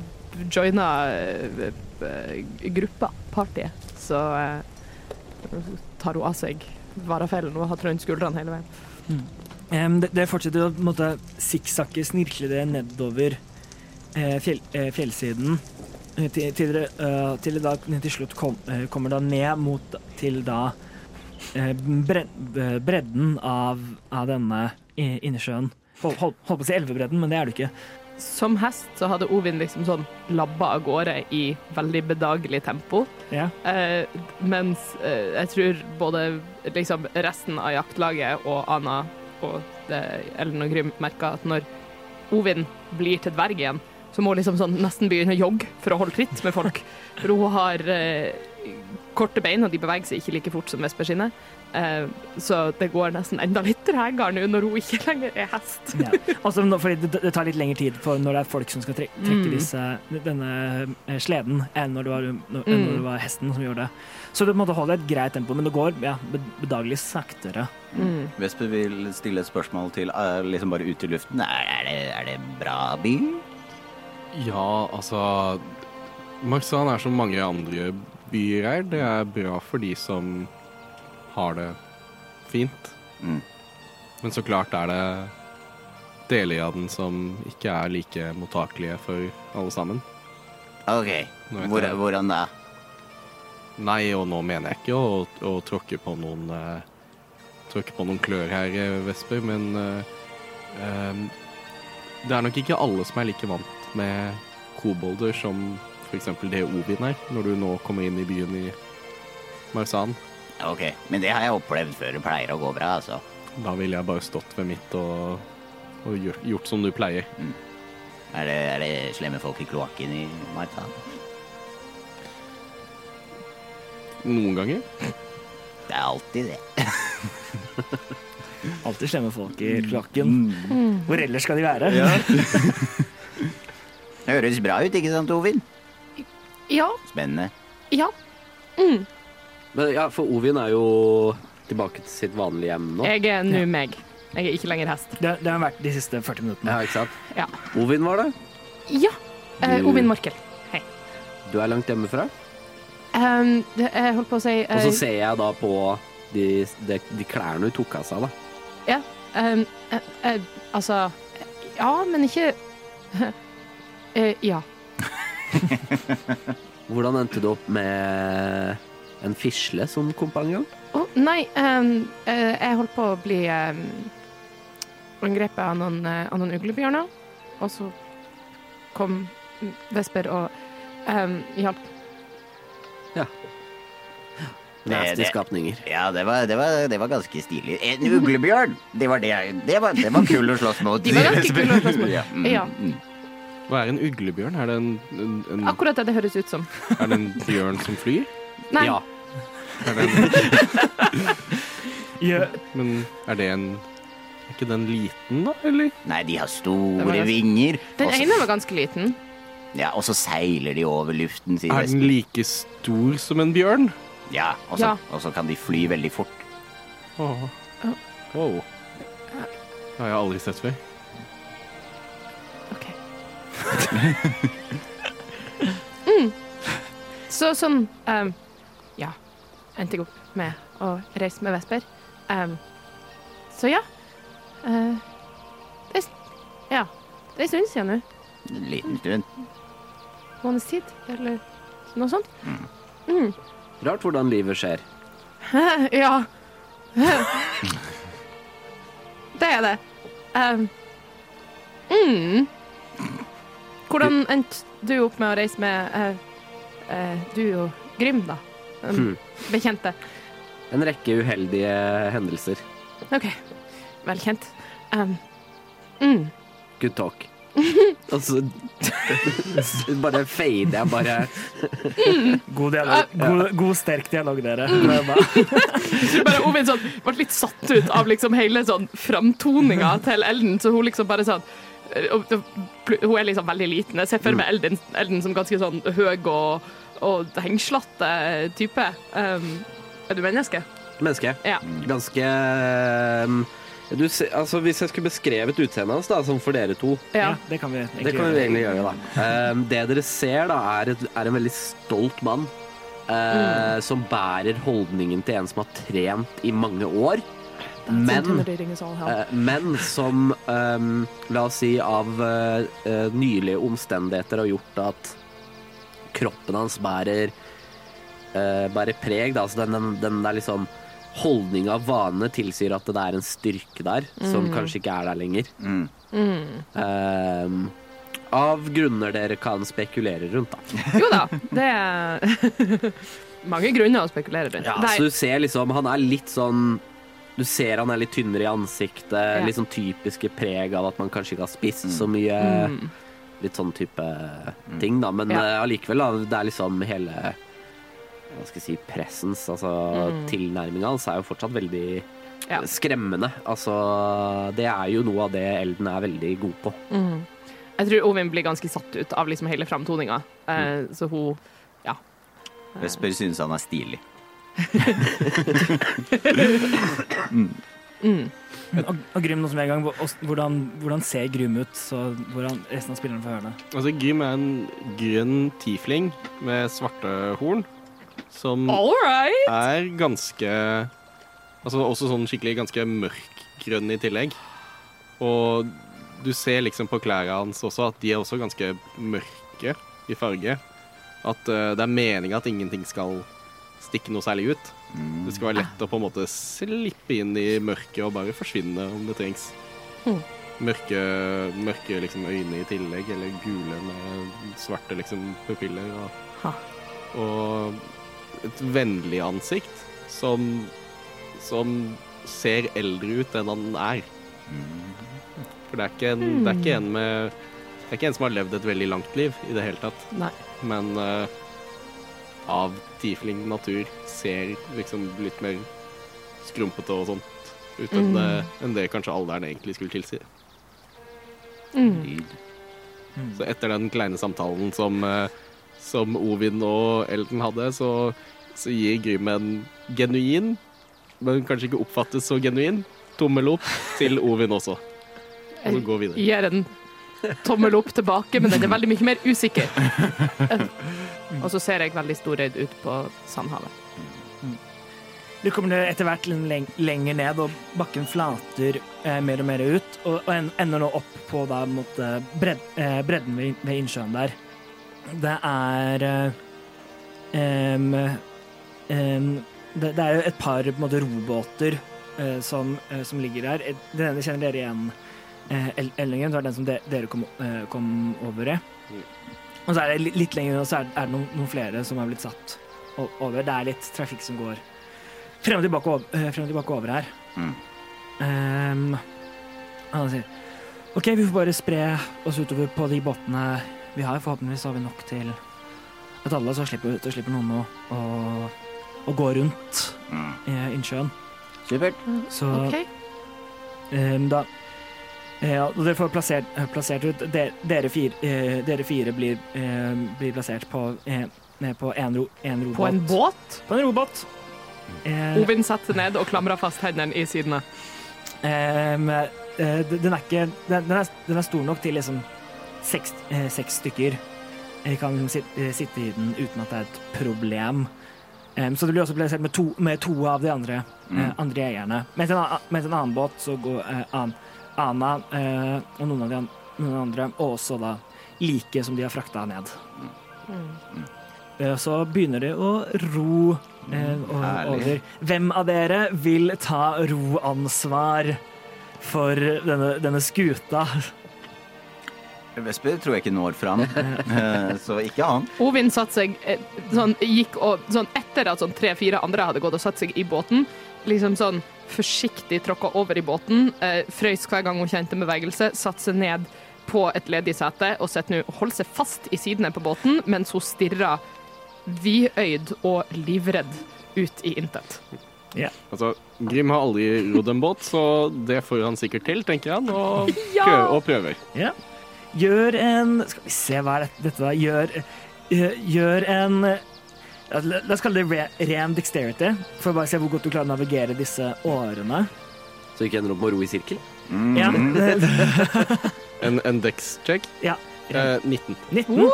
joina eh, eh, gruppa, partiet, så eh, tar hun av seg varafellen hun har hatt rundt skuldrene hele veien. Em, det, det fortsetter å på sikksakke, snirkle det nedover eh, fjell, eh, fjellsiden. Eh, Til, til, eh, til da til slutt kom, eh, kommer da ned mot til da bre, bredden av, av denne innesjøen. Holdt Hold, hold, på å si elvebredden, men det er det ikke. Som hest så hadde Ovin liksom sånn labba av gårde i veldig bedagelig tempo. Ja. Eh, mens eh, jeg tror både liksom resten av jaktlaget og Anna og det, Ellen og Grym merker at når Ovin blir til dverg igjen, så må hun liksom sånn nesten begynne å jogge for å holde tritt med folk. For hun har eh, korte bein, og de beveger seg ikke like fort som Vesper sine. Eh, så det går nesten enda litt tregere nå når hun ikke lenger er hest. Ja. Altså, nå- fordi det, det tar litt lengre tid for når det er folk som skal tre trekke Mm. disse, denne eh, sleden, enn når det, var, når, enn Mm. når det var hesten som gjorde det. Så du måtte holde et greit tempo, men det går ja, bedagelig saktere. Mm. Vesper vil stille et spørsmål til eh, liksom bare ut i luften. Er, det, er det bra by? Ja, altså Marsan er som mange andre byer er. Det er bra for de som har det fint. Mm. Men så klart er det deler av den som ikke er like mottakelige for alle sammen. OK. Hvor, hvordan da? Nei, og nå mener jeg ikke å, å tråkke på noen eh, Tråkke på noen klør her, eh, Vesper, men eh, em, det er nok ikke alle som er like vant med kobolder som f.eks. det Ovin er, når du nå kommer inn i byen i Marsan. OK. Men det har jeg opplevd før. Det pleier å gå bra, altså. Da ville jeg bare stått ved mitt og, og gjort, gjort som du pleier. Er det, er det slemme folk i kloakken i Marsan? Noen ganger. Det er alltid det. Alltid slemme folk i kloakken. Hvor ellers skal de være? Det høres bra ut, ikke sant, Ovin? Ja. Spennende. Ja. Men ja, for Ovin er jo tilbake til sitt vanlige hjem nå. Jeg er nå meg. Jeg er ikke lenger hest. Det, det har vært de siste 40 minuttene. Ja, ikke sant? Ja. Ovin var det. Ja. Eh, Du- Ovin Markel. Hei. Du er langt hjemmefra. Um, det, jeg holdt på å si Og så ser jeg da på de, de, de klærne hun tok av seg, da. um, uh, Altså Ja, men ikke Eh, Ja. Hvordan endte du opp med en fisle som kompanjong? Å, nei, um, uh, jeg holdt på å bli um, angrepet av noen, uh, av noen uglebjørner. Og så kom Vesper og um, hjalp. Nasty det- skapninger. Ja, det var, det, var, det var ganske stilig. En uglebjørn! Det var det jeg Det var, det var kul å slåss mot. De var ganske kule å slåss mot. Ja. mm, Ja. Hva er en uglebjørn? Er det en, en, en, Akkurat det det høres ut som. er det en bjørn som flyr? Nei, Ja. Er det en, Ja, men er det en Er ikke den liten, da? Eller? Nei, de har store ganske- vinger. den også... ene var ganske liten. Ja, og så seiler de over luften, sier Er den Vesper. like stor som en bjørn? Ja, og så, Ja. kan de fly veldig fort. Åh. Wow. Det har jeg aldri sett før. Mm. Så sånn um, Ja. Endte jeg opp med å reise med Vesper. Um, så ja. Uh, det, ja. Det er en stund siden nå. En liten stund. Måneds tid, eller noe sånt. Mm. Rart hvordan livet skjer. ja. det er det. Um, mm. Hvordan endte du opp med å reise med uh, uh, du og Grym, da? Um, Hmm. Bekjente. En rekke uheldige hendelser. OK. Velkjent. Um, mm. Good talk. Og så bare fader jeg bare god, dialog, god, god, sterk dialog, dere. Mm. Bare Ovin sånn, ble litt satt ut av liksom hele sånn framtoninga til Elden, så hun liksom bare sånn Hun er liksom veldig liten. Jeg ser for meg Elden, Elden som ganske sånn høy og, og hengslete type. Um, er du menneske? Menneske. Ja. Ganske um, du, altså, Hvis jeg skulle beskrevet utseendet hans, da, som for dere to Ja, Ja. det kan vi egentlig Det kan vi egentlig gjøre, da. Um, det dere ser, da, er, et, er en veldig stolt mann. eh, Som bærer holdningen til en som har trent i mange år. Men, eh, men som, um, la oss si, av eh, nylige omstendigheter har gjort at kroppen hans bærer, uh, bærer preg. Da. Altså den, den, den der liksom holdninga av vane tilsier at det er en styrke der, som kanskje ikke er der lenger. Mm. Um, av grunner dere kan spekulere rundt, da. Jo da, det er mange grunner å spekulere rundt. Ja, Nei, så du ser liksom Han er litt sånn Du ser han er litt tynnere i ansiktet. Ja. Litt sånn typiske preg av at man kanskje ikke har spist så mye. Mm. Litt sånn type ting, da. Men Ja. uh, da. Det er liksom hele Hva skal jeg si Pressens, altså tilnærminga hans, er jo fortsatt veldig Ja. skremmende. Altså Det er jo noe av det Elden er veldig god på. Mm. Jeg tror Ovin blir ganske satt ut av liksom hele framtoninga, eh, så hun Ja. Vesper synes han er stilig. Og, og Grym, nå som er i gang, hvordan, hvordan ser Grym ut? Så hvordan resten av spillerne får høre det. Altså, Grym er en grønn tiefling med svarte horn, som right! er ganske Altså også sånn skikkelig ganske mørkgrønn i tillegg. Og du ser liksom på klærne hans også at de er også ganske mørke i farge. At uh, det er meninga at ingenting skal stikke noe særlig ut. Det skal være lett å på en måte slippe inn i mørket og bare forsvinne om det trengs. Mm. Mørke, mørke liksom øyne i tillegg, eller gule med svarte liksom pupiller. Og, og et vennlig ansikt som, som ser eldre ut enn han er. For det er ikke en, det er ikke en med Det er ikke en som har levd et veldig langt liv i det hele tatt. Nei. Men eh, av tiefling natur ser liksom litt mer skrumpete og sånt ut enn, Mm. det, enn det kanskje alderen egentlig skulle tilsi. Mm. Så etter den kleine samtalen som, eh, som Ovin og Elden hadde, så, så gir Grym en genuin, men kanskje ikke oppfattes så genuin, tommel opp til Ovin også. Og så vi videre. Gir en tommel opp tilbake, men den er veldig mye mer usikker. Og så ser jeg veldig Storøyd ut på Sandhavet. Du kommer etter hvert lenger ned, og bakken flater eh, mer og mer ut. Og, og en- ender nå opp på da, mot, eh, bred eh, bredden ved, ved innsjøen der. Det er eh, um, um, det, det er jo et par på måte, robåter eh, som, eh, som ligger der. Den ene kjenner dere igjen. Eh, Ellingen, det var den som de, dere kom, eh, kom over i. Og så er det litt, lenger unna, så er, er det noen, noen flere som har blitt satt over. Det er litt trafikk som går frem og tilbake over, eh, frem og tilbake over her. Mm. Um, han sier OK, vi får bare spre oss utover på de båtene vi har. Forhåpentligvis har vi nok til at alle, så slipper, så slipper noen å, å, å gå rundt Mm. innsjøen. Supert. Så OK. um, da eh, ja, og Dere får plassert, eh, plassert ut Dere, dere, fire, eh, dere fire blir, eh, blir plassert på, eh, på en, ro, en robåt. På en båt. På en robåt. Eh, Ovin satte ned og klamra fast hendene i sidene. Ehm, eh, den er ikke den, den, er, den er stor nok til liksom seks, eh, seks stykker Jeg kan sit, eh, sitte i den uten at det er et problem. Um, så det blir også plassert med to, med to av de andre, mm. andre eierne. Mens en, annen- mens en annen båt så går uh, an, Ana eh, og noen av de an, noen andre, og også da like som de har frakta ned. Eh, Så begynner de å ro eh, o- over. Hvem av dere vil ta roansvar for denne, denne skuta? Vesper tror jeg ikke når fram, eh, så ikke han. Ovin satt seg eh, sånn, gikk og, sånn etter at sånn tre-fire andre hadde gått og satt seg i båten, liksom sånn forsiktig tråkka over i båten, eh, frøys hver gang hun kjente bevegelse, satte seg ned på et ledig sete og sett nå holdt seg fast i sidene på båten mens hun stirrer vidøyd og livredd ut i intet. Altså, Grim har aldri rodd en båt, så det får han sikkert til, tenker han, og, Ja! prøver, og prøver. Yeah. Gjør en Skal vi se, hva er dette, dette da? Gjør, eh, gjør en La la oss kalle det ren dexterity, for å bare se hvor godt du klarer å navigere disse årene. Så ikke ender opp med å ro i sirkel. Mm. Ja, En, en dex-check. ja. Eh, 19. 19.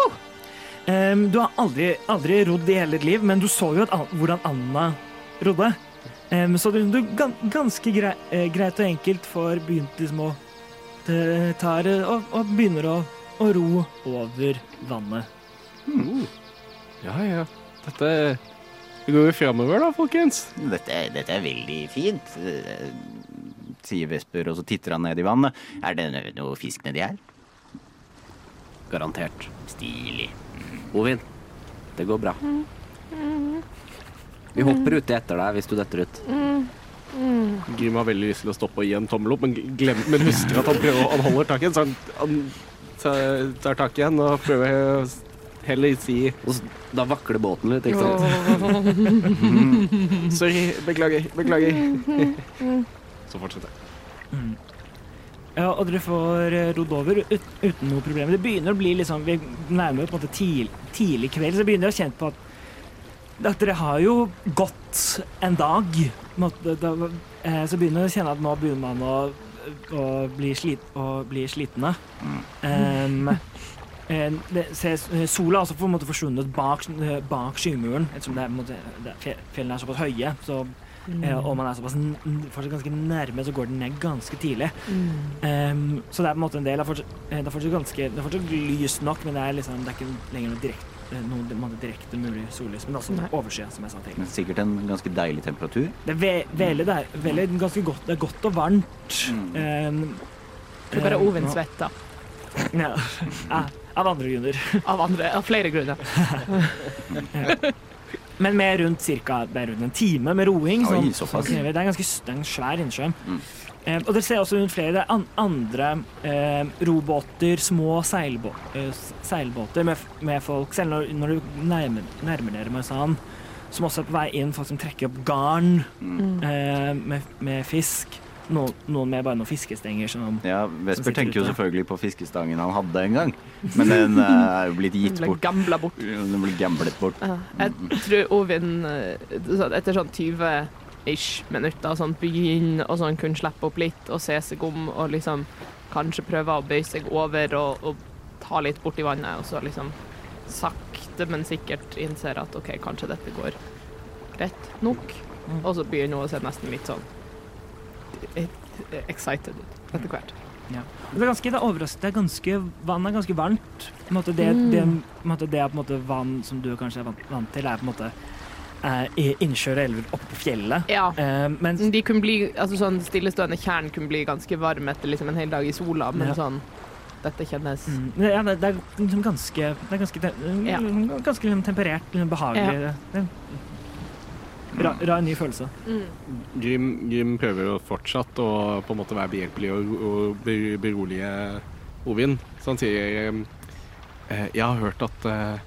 Em, du har aldri, aldri rodd i hele ditt liv, men du så jo at, An- hvordan Anna rodde. Um, så du, du ganske grei, eh, greit og enkelt får begynt liksom å det tar, eh, og, og begynner å, å ro over vannet. Ja, ja. Dette det går jo framover, da, folkens. Dette, dette er veldig fint, sier Vesper, og så titter han ned i vannet. Er det no- noe fisk nedi her? Garantert. Stilig. Ovin, det går bra. Vi hopper uti etter deg hvis du detter ut. Grim har veldig lyst til å stoppe og gi en tommel opp, men, glem, men husker at han, prøver, han holder tak i den, så han, han tar, tar tak igjen og prøver å heller si da vakler båten litt, ikke sant? Sorry, beklager, beklager. Så fortsetter jeg. Ja, og dere får eh, rodd over ut, uten noe problem. Det begynner å bli liksom, Vi nærmer oss på en måte tidlig, tidlig kveld, så begynner dere å kjenne på at, at dere har jo gått en dag. Eh, så begynner jeg å kjenne at nå begynner man å, å, bli, slit, å bli slitne. Um, sola har også på en måte forsvunnet bak, eh, bak skymuren, ettersom det er, måte, det, fjellene er såpass høye. Så, eh, og man er såpass fortsatt ganske nærme, så går den ned ganske tidlig. Um, så det er på en måte en del Det er fortsatt, eh, det er fortsatt ganske Det er fortsatt lyst nok, men det er liksom Det er ikke lenger noe direkte, eh, noe måte direkte mulig sollys. Men det også overskyet, som jeg sa tidligere. Men sikkert en ganske deilig temperatur. Det er ve veldig, det er veldig ganske godt Det er godt og varmt. Um, Det er bare um, Ovin nå- svetter. Ja. Ja, Av andre grunner. Av, andre, av flere grunner. Men med rundt cirka, det er rundt en time med roing. Oi, som- såpass. som krever- Det er, en ganske, det en svær innsjø. Mm. Eh, og dere ser også rundt flere an andre eh, robåter, små seilbå eh, seilbåter med, med folk. Selv når, når du nærmer, nærmer dere sand som også er på vei inn, folk som trekker opp garn Mm. eh, med, med fisk. Noen, noen med bare noen fiskestenger. Som, Ja, Vesper tenker jo selvfølgelig på fiskestangen han hadde en gang, men den eh, er jo blitt gitt Ble bort. gambla bort. Den ble gamblet bort. Ja, Jeg tror Ovin eh, etter sånn 20-ish minutter sånn begynner å sånn kunne slippe opp litt og se seg om og liksom kanskje prøve å bøye seg over og, og ta litt borti vannet, og så liksom sakte, men sikkert innser at OK, kanskje dette går greit nok. Mm. Og så begynner hun å se nesten litt sånn excited ut etter hvert. Det er ganske, det er overraskende. Det er ganske, vann er ganske varmt. På en måte det, Mm. det, på en måte det er på en måte vann som du kanskje er vant, vant til, er på en måte eh, innsjøer og elver oppe på fjellet. Ja. Eh, mens De kunne bli, altså sånn Stillestående tjern kunne bli ganske varm etter liksom en hel dag i sola, men Ja. sånn Dette kjennes Mm, det, ja, det, det er liksom ganske Det er ganske, Ja. ganske liksom temperert, liksom behagelig. Det, det, ra, ra, ny følelse. mm. Grim, Grim prøver jo fortsatt å på en måte være behjelpelig og, og berolige Ovin. Så han sier eh, Jeg har hørt at, eh,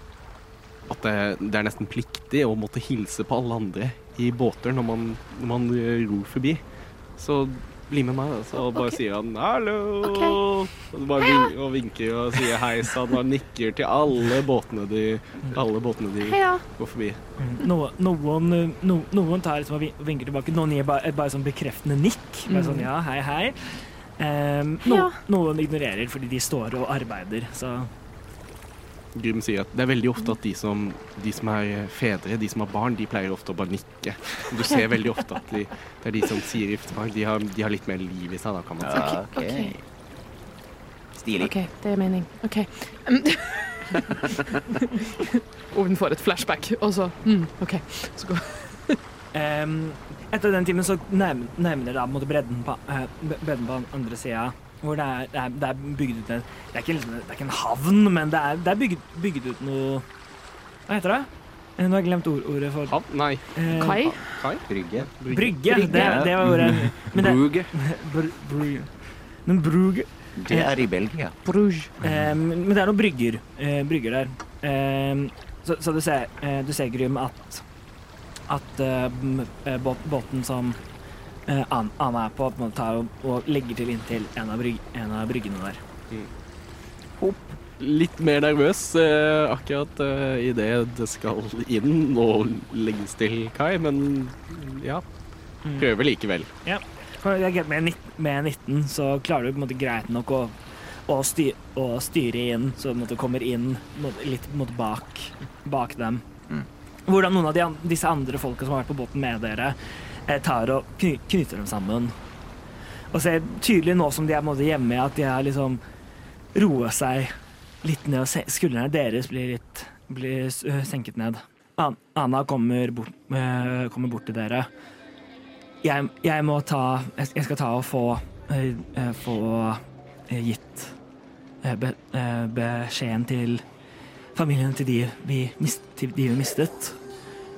at det, det er nesten pliktig å måtte hilse på alle andre i båter når man, når man eh, ror forbi. Så bli med meg, da. Så bare okay. sier han 'hallo', Okay. og, bare vin, og vinker og sier hei sann og nikker til alle båtene de, alle båtene de går forbi. Mm. No, noen, no, noen tar liksom og vinker tilbake, noen gir bare, bare sånn bekreftende nikk. Bare sånn ja, hei, hei. Um, no, Ja. Noen ignorerer fordi de står og arbeider, så Grim sier at det er veldig ofte at de som, de som er fedre, de som har barn, de pleier ofte å bare nikke. Du ser veldig ofte at de, det er de som sier giftermål. De, har- de har litt mer liv i seg, da, kan man si. Okay. Ok, ok. Stilig. OK, det er mening. OK. hun får et flashback, og så mm, OK. Så går um, Etter den timen så nærm- nærmer dere da på en måte bredden på, eh, bredden på andre sida. Hvor det er, det, er, det er bygd ut en Det er ikke, liksom, det er ikke en havn, men det er, det er bygd, bygd ut noe Hva heter det? Eh, Nå har jeg glemt ord, ordet for Havn? Nei. eh, Kai? Kai? Brygge. Brygge. Det, Brygge. det var ordet. Men det, Brugge. br, br, men brug, Det er i Belgia. Bruges. Eh, men det er noen brygger, eh, brygger der. Eh, så, så du ser, eh, du ser Grym, at, at båten som Anna er på, på måte tar og, og legger til inntil en av, bryg, en av bryggene der. Litt mer nervøs eh, akkurat uh, idet det skal inn og legges til Kai, men ja. Prøver likevel. Er Med, med 19 så klarer du på en måte greit nok å, å, styre, å styre inn, så du kommer inn måte litt mot bak, bak dem. Mm. Hvordan noen av de, an- disse andre folka som har vært på båten med dere, eh, tar og kny, knyter dem sammen. Og ser tydelig nå som de er hjemme, at de har liksom roa seg litt ned, og skuldrene deres blir litt blir senket ned. An Anna kommer bort, kommer bort til dere jeg, jeg må ta Jeg jeg skal ta og få Få gitt be, beskjeden til familien til de vi, mist, til de vi mistet.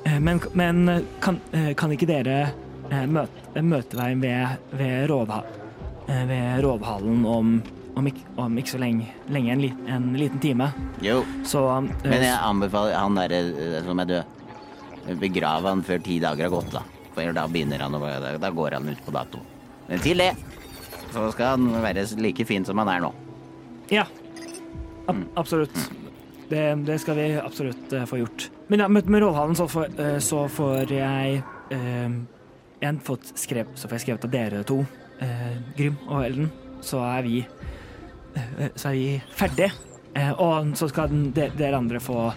Eh, Men, men kan, eh, kan ikke dere møte, møte, deg ved, ved, rådha, eh, ved rådhallen om, om, ikke, om ikke så lenge, lenge en, li, en liten time. Jo, Så eh, men jeg anbefaler han derre eh, som er død, begrave han før ti dager har gått, da. For da begynner han å Da går han ut på dato. Men til det så skal han være like fin som han er nå. Ja. Ab absolutt. Det, det skal vi absolutt eh, få gjort. Men ja, med, med rådhallen så får, eh, så får jeg eh, en fått skrev, Så får jeg skrevet av dere to, eh, Grym og Elden, så er vi Så er vi ferdige. Eh, og så skal den, de, dere andre få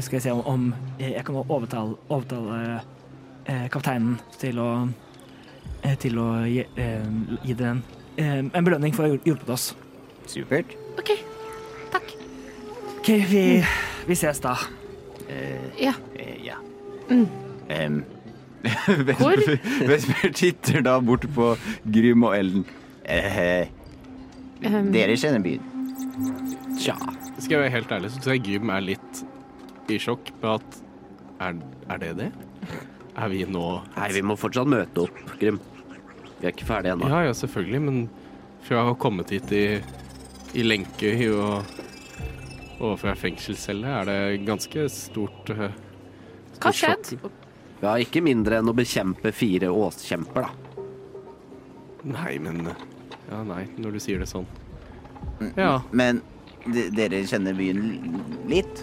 Skal jeg se om, om jeg kan overtale, overtale eh, kapteinen til å til å gi, eh, gi dere en, eh, en belønning for å ha hjulpet oss. Supert. OK. OK, vi, vi ses da. Ja. Uh, ja. Mm. Um, Hvor? Vesper titter da bort på Grym og Ellen. Eh, Um, dere kjenner byen. Tja. Skal jeg være helt ærlig, så tror jeg Grym er litt i sjokk på at er, er det det? Er vi nå Nei, vi må fortsatt møte opp, Grym. Vi er ikke ferdige ennå. Ja, ja, selvfølgelig, men fra å ha kommet hit i, i lenke og, og fra fengselscelle, er det ganske stort uh, Hva skjedde? Ja, ikke mindre enn å bekjempe fire åskjemper, da. Nei, men Ja, nei, når du sier det sånn. Ja. Men dere kjenner byen litt?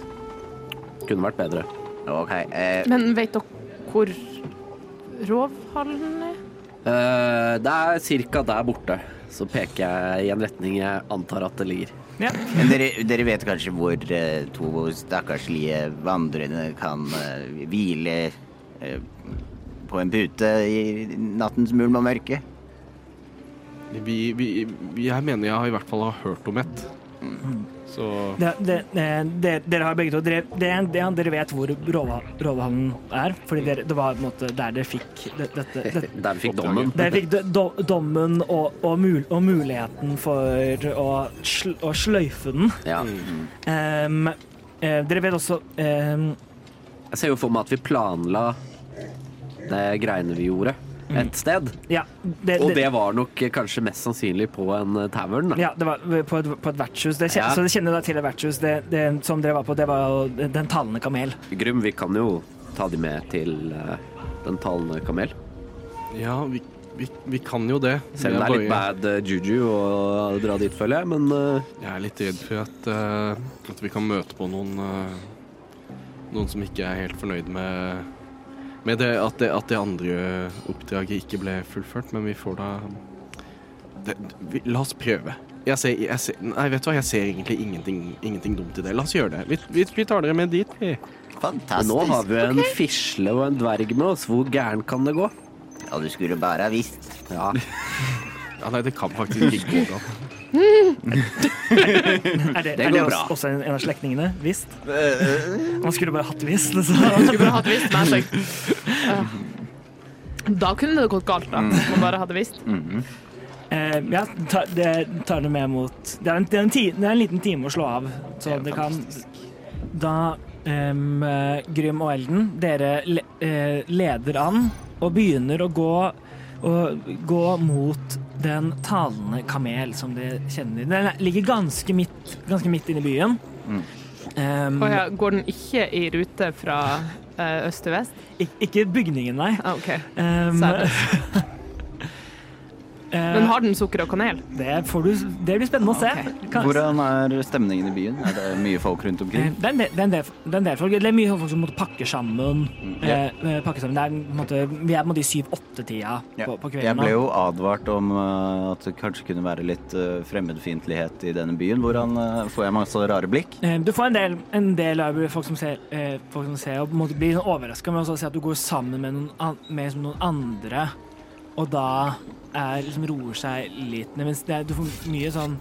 Kunne vært bedre. OK. Eh, Men vet dere hvor Rovhallen er? Eh, det er cirka der borte. Så peker jeg i en retning jeg antar at det ligger. Ja. men dere, dere vet kanskje hvor eh, to stakkarslige vandrende kan eh, hvile eh, på en pute i nattens mulm og mørke? Vi, vi, jeg mener jeg har i hvert fall har hørt om et. Så Det, det, det, dere har begge to Dere, det, det, dere vet hvor Råva- er, fordi dere, det var på en måte der dere fikk det, dette, dette. Der vi fikk dommen. Dere fikk do, do- dommen og, og, mul, og muligheten for å, sl, å sløyfe den. Ja. Um, eh, dere vet også um, Jeg ser jo for meg at vi planla det greiene vi gjorde, et sted. Ja, det, Og det var nok eh, kanskje mest sannsynlig på en eh, tavern. da. Ja, det var på et, på et vertshus. Det, Ja. Så det kjenner da til et vertshus. Det, det som dere var på, det var jo Den talende kamel. Grym, vi kan jo ta de med til uh, Den talende kamel. ja, vi, vi, vi kan jo det. Selv om det er litt bad uh, juju å dra dit, føler jeg, men uh, Jeg er litt redd for at, eh, at vi kan møte på noen eh, Noen som ikke er helt fornøyd med, med det, at det at det andre oppdraget ikke ble fullført, men vi får da det, vi, La oss prøve. Jeg ser, jeg ser, nei, vet du hva, jeg ser egentlig ingenting, ingenting dumt i det. La oss gjøre det. Vi, vi, vi tar dere med dit, vi. Fantastisk. nå har vi en fisle og en dverg med oss. Hvor gæren kan det gå? Ja, du skulle bare ha visst. Ja, Ja, nei, det kan faktisk ikke gå bra. Er det, Det er det også, også en, en av slektningene? Visst? Man skulle bare hatt visst. Liksom. Skulle bare hatt visst. Nei, så. Da kunne det gått galt, da. Hvis man bare hadde visst. Eh, ja, ta, det tar det med mot Det er en, det er en, ti, det er en liten time å slå av, så Det det kan Da eh, Grym og Elden, dere le, uh, leder an og begynner å gå og gå mot den talende kamel, som dere kjenner. Den ligger ganske midt, ganske midt inne i byen. Em, Og ja, går den ikke i rute fra eh, øst til vest? ik- ikke bygningen, nei. Ah, OK. Eh, Men har den sukker og kanel? det, får du, det blir spennende å se. Ok. Kan- Hvordan er stemningen i byen? Er det mye folk rundt Eh, omkring? Det er en del, det er en del, det er en del folk. Det er mye folk som måtte pakke sammen. Mm. Eh, eh, pakke sammen. Det er, måtte, vi er på en måte i syv-åtte-tida Ja. på, på Jeg ble jo advart om uh, at det kanskje kunne være litt uh, fremmedfiendtlighet i denne byen. Hvordan uh, får jeg masse rare blikk? Eh, Du får en del, en del av folk som ser, eh, folk som ser og på en måte blir overraska med å se at du går sammen med noen, an, med noen andre, og da er, liksom roer seg litt. Mens det er, du får mye sånn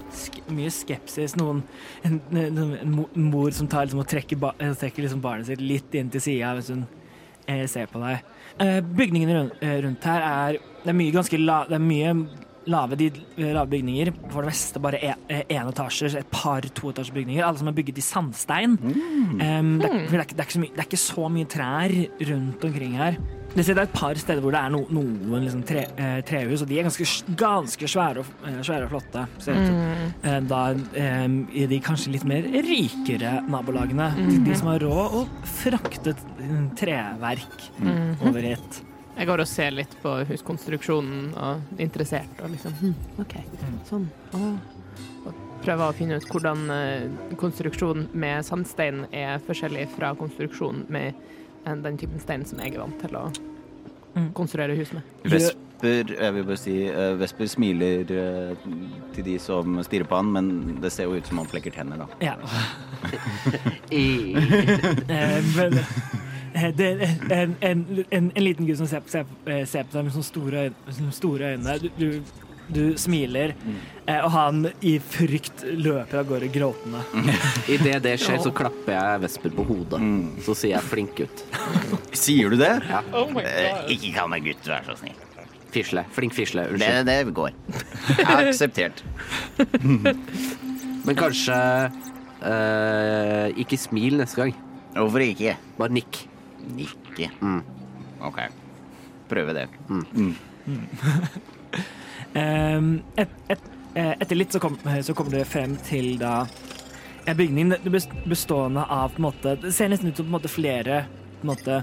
mye skepsis. Noen, en, en, en mor som tar liksom, og trekker, ba, eh, trekker liksom barnet sitt litt inn til sida hvis hun eh, ser på deg. Eh, bygningen rundt, eh, rundt her er Det er mye ganske la, Det er mye lave, de lave bygninger, for det meste bare én etasjer, et par toetasjersbygninger, alle som er bygget i sandstein. Um, det, er, det, er, ikke- det, er ikke så mye, det er ikke så mye trær rundt omkring her. Det er et par steder hvor det er no, noen liksom, tre, eh, trehus, og de er ganske, ganske svære, og, eh, svære og flotte. Ser ut som. Eh, da um, i de kanskje litt mer rikere nabolagene. De, de som har råd og fraktet treverk over hit. Jeg går og ser litt på huskonstruksjonen og er interessert og liksom hm, OK, sånn. Åh. Og prøver å finne ut hvordan konstruksjonen med sandstein er forskjellig fra konstruksjonen med eh, den typen stein som jeg er vant til å Mm. konstruere hus med. Vesper jeg vil bare si, eh, Vesper smiler eh, til de som stirrer på han, men det ser jo ut som han flekker tenner, da. Ja. Eh, eh, det er en, en, en, en liten gutt som ser, ser, eh, ser på deg med sånne store, øyne, sånne store øyne. Du, du, du smiler, mm. og han i frykt løper av gårde gråtende. Idet det skjer, så klapper jeg Vesper på hodet. Mm. Så sier jeg 'flink gutt'. Sier du det? Oh my Eh, ikke kall meg gutt, vær så snill. Fisle. Flink fisle. Det, Unnskyld. det går. Akseptert. Men kanskje øh, ikke smil neste gang. Hvorfor ikke? Bare nikk. Ikke. Mm. OK. Prøve det. Um, et, et, eh, etter litt så, kom, så kommer du frem til da en bygning bestående av på en måte Det ser nesten ut som på en måte flere på en måte,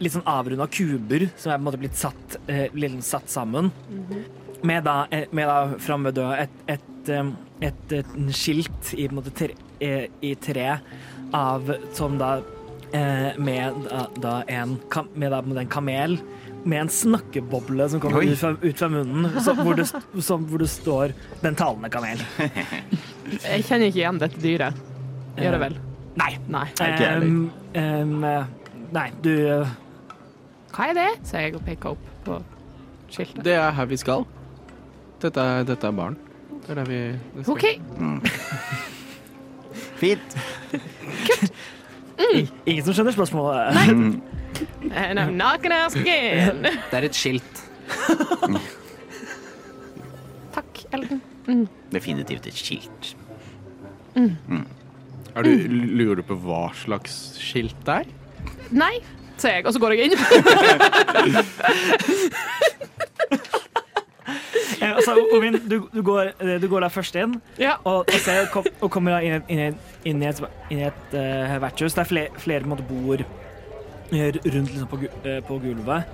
litt sånn avrunda kuber som er på en måte blitt satt, eh, litt satt sammen. Med da, eh, med da framme ved døra et, et, um, et, et, skilt i, på en måte, tre, i tre av som da med da, en, med da, med en kamel med en snakkeboble som kommer ut fra, ut fra munnen, så, hvor, det, så, hvor det står 'Den talende kamel'. Jeg kjenner ikke igjen dette dyret. Gjør det vel? Nei. Nei. Um, um, eh, nei, du eh, Hva er det? Så jeg og peker opp på skiltet. Det er her vi skal. Dette er, dette er baren. Det er der vi det skal. OK. Fint. I- Ingen som skjønner spørsmålet? And I'm not gonna ask again. Det er et skilt. Takk, Elden. Definitivt et skilt. Er du, lurer du på hva slags skilt det er? Nei, sier jeg, og så går jeg inn. Eh, altså, Ovin, du, du, går, eh, du går da først inn, Ja. og, og, ser, kom, og kommer da inn, i- inn, inn i et, inn i et uh, vertshus. der er flere, flere måte, bord eh, rundt liksom, på, på gulvet.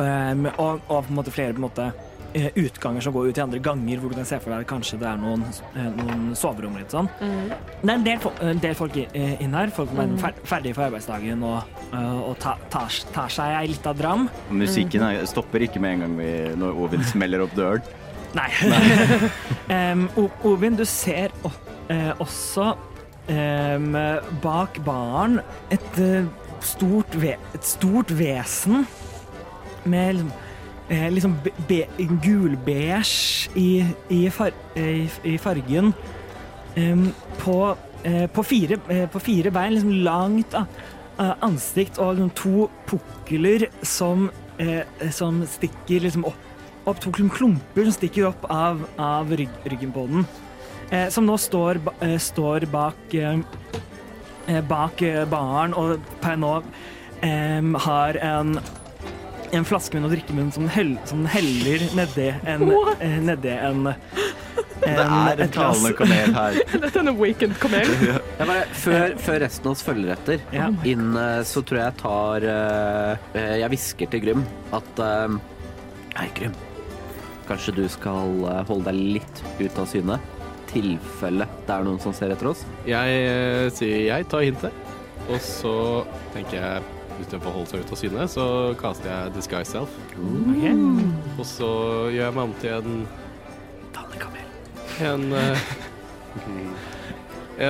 Um, og, og på en måte flere på en måte, utganger som går ut i andre ganger, hvor du kan se for deg kanskje det er noen, eh, noen soverom. Litt sånn. Det er en del, en del folk eh, inn her. Folk som er ferdige for arbeidsdagen og, eh, og ta, tar, tar seg ei lita dram. Musikken er, stopper ikke med en gang vi, når Ovin smeller opp døren. Nei. O- Ovin, du ser eh, også um, bak baren et, uh, stort et stort vesen med liksom, eh, liksom be be gulbeige i, i, far eh, i, fargen. Um, på, eh, på, fire, eh, på fire bein, liksom langt ah, ansikt og liksom to pukler som, eh, som stikker liksom opp opp to klumper som stikker opp av, av rygg, ryggen på den. Som nå står, står bak, bak baren og per nå har en, en flaske med noe drikkemunn som, hell, som den heller nedi en, eh, nedi en, en Det er en et talende kamel her. Dette er en awakened kamel. Jeg bare, før, før resten av oss følger etter, Ja. inn, eh, så tror jeg jeg tar eh, eh, Jeg hvisker til Grym at eh, Hei, Grym. Kanskje du skal eh, holde deg litt ut av syne? Tilfelle det er noen som ser etter oss? Jeg eh, sier jeg tar hintet, og så tenker jeg istedenfor å holde seg ut av syne, så kaster jeg disguise self. Og så gjør jeg meg om til en En eh,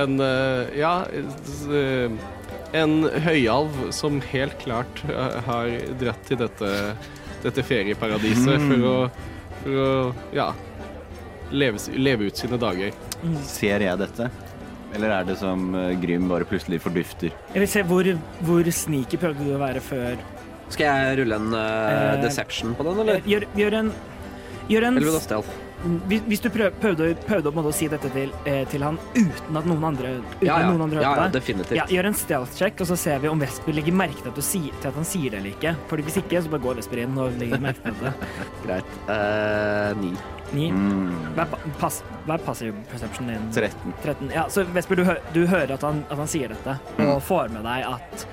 En eh, Ja eh, En høyalv som helt klart har dratt til dette, dette ferieparadiset for å, for å ja, leve, leve ut sine dager. Ser jeg dette? Eller er det som eh, Grym bare plutselig fordufter? Jeg vil se hvor, hvor sneaky prøvde du å være før. Skal jeg rulle en uh, deception på den, eller? Gjør, gjør en Gjør en Eller vil du ha stealth? Hvis, hvis du prøv, prøvde, prøvde å, si dette til, eh, til han uten at noen andre, uten Ja, ja. noen andre hørte ja definitivt. ja, Gjør en stealth check, og så ser vi om Vesper legger merke til at, du sier, til at han sier det eller ikke. Fordi Hvis ikke, så bare går Vesper inn og legger merke til det. Greit. Uh, ni. Ni. Mm. Hva pass, hva er passive perception din? 13. 13. Ja, så Vesper, du, hø du hører at han, at han sier dette, og får med deg at,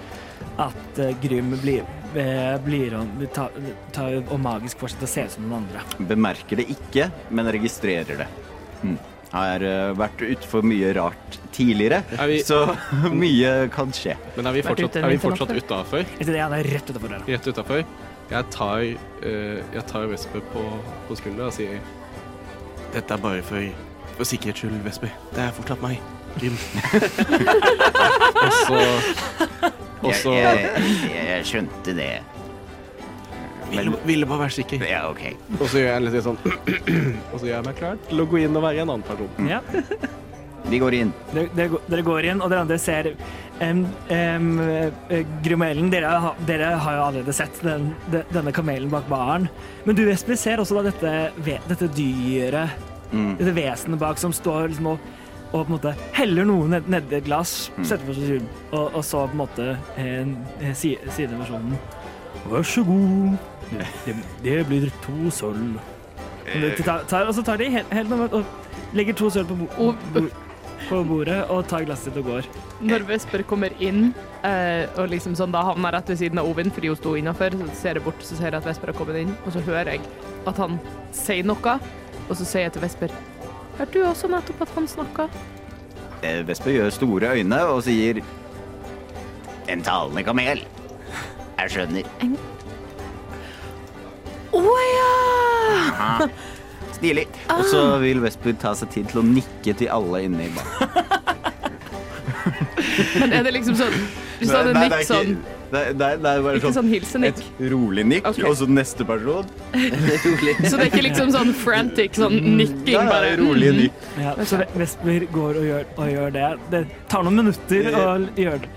at eh, Grym blir, eh, blir om- tar ta, og magisk fortsetter å se ut som noen andre. Bemerker det ikke, men registrerer det. Mm. Har eh, vært utfor mye rart tidligere, Er vi- så mye kan skje. Men er vi fortsatt, er vi fortsatt utafor? Ja, det, er rett utenfor. Rett utafor? Jeg tar, eh, jeg tar Vesper på, på skuldra og sier Dette er bare for, for sikkerhets skyld, Vesper. Det er fortsatt meg. Grim. og så Og så jeg, skjønte det. ville, ville bare være sikker. Ja, OK. Og så gjør jeg litt sånn Og så gjør jeg meg klar til å gå inn og være en annen person. Ja. Vi går inn. Dere, dere, går- dere går inn, og dere andre ser um, um, eh, Grumelen. Dere, har- dere har jo allerede sett den, de, denne kamelen bak baren. Men du, Vesper, ser også da dette, dette dyret, Mm. dette vesenet bak, som står liksom og, og på en måte heller noe ned, nedi et glass, setter på seg skyld, og, og så på en måte eh, si, sier den versjonen Vær så god. Det, det, det blir to sølv. Og, de tar, tar, så de helt, normalt og, og legger to sølv på, bo, bo, på bordet og tar glasset sitt og går. Når Vesper kommer inn, eh, og liksom sånn, da havner rett ved siden av Ovin fordi hun sto innafor, så ser jeg bort, så ser jeg at Vesper har kommet inn, og så hører jeg at han sier noe, og så sier jeg til Vesper Hørte du også nettopp at han snakka? Vespe Vesper gjør store øyne og sier En talende kamel. Jeg skjønner. Å ja! Stilig. Og så vil Vesper ta seg tid til å nikke til alle inne i baren. Men er det liksom sånn Hvis du hadde nikket sånn Nei, det, det er bare Ikke sånn hilsenikk? Et rolig nikk, okay. og så neste person. Så det er ikke liksom sånn frantic sånn nikking, Ja, bare rolig mm. nikk. Ja, så Vesper går og gjør, og gjør det. Det tar noen minutter å gjøre det.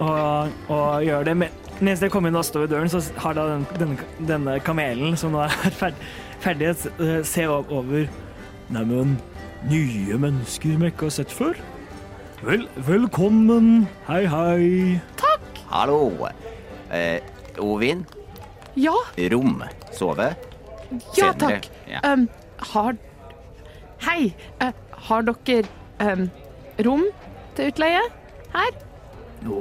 Og, og gjør det. Men mens jeg kommer inn og står ved døren, så har da den, denne, denne kamelen, som nå er ferd, ferdig, eh, se over Neimen, nye mennesker vi ikke har sett før? Vel, velkommen. Hei, hei. Hallo. Eh, Ovin. Ja, Rom. Sove. ja Senere. takk. Ja. Um, har Hei. Uh, har dere um, rom til utleie her? Å,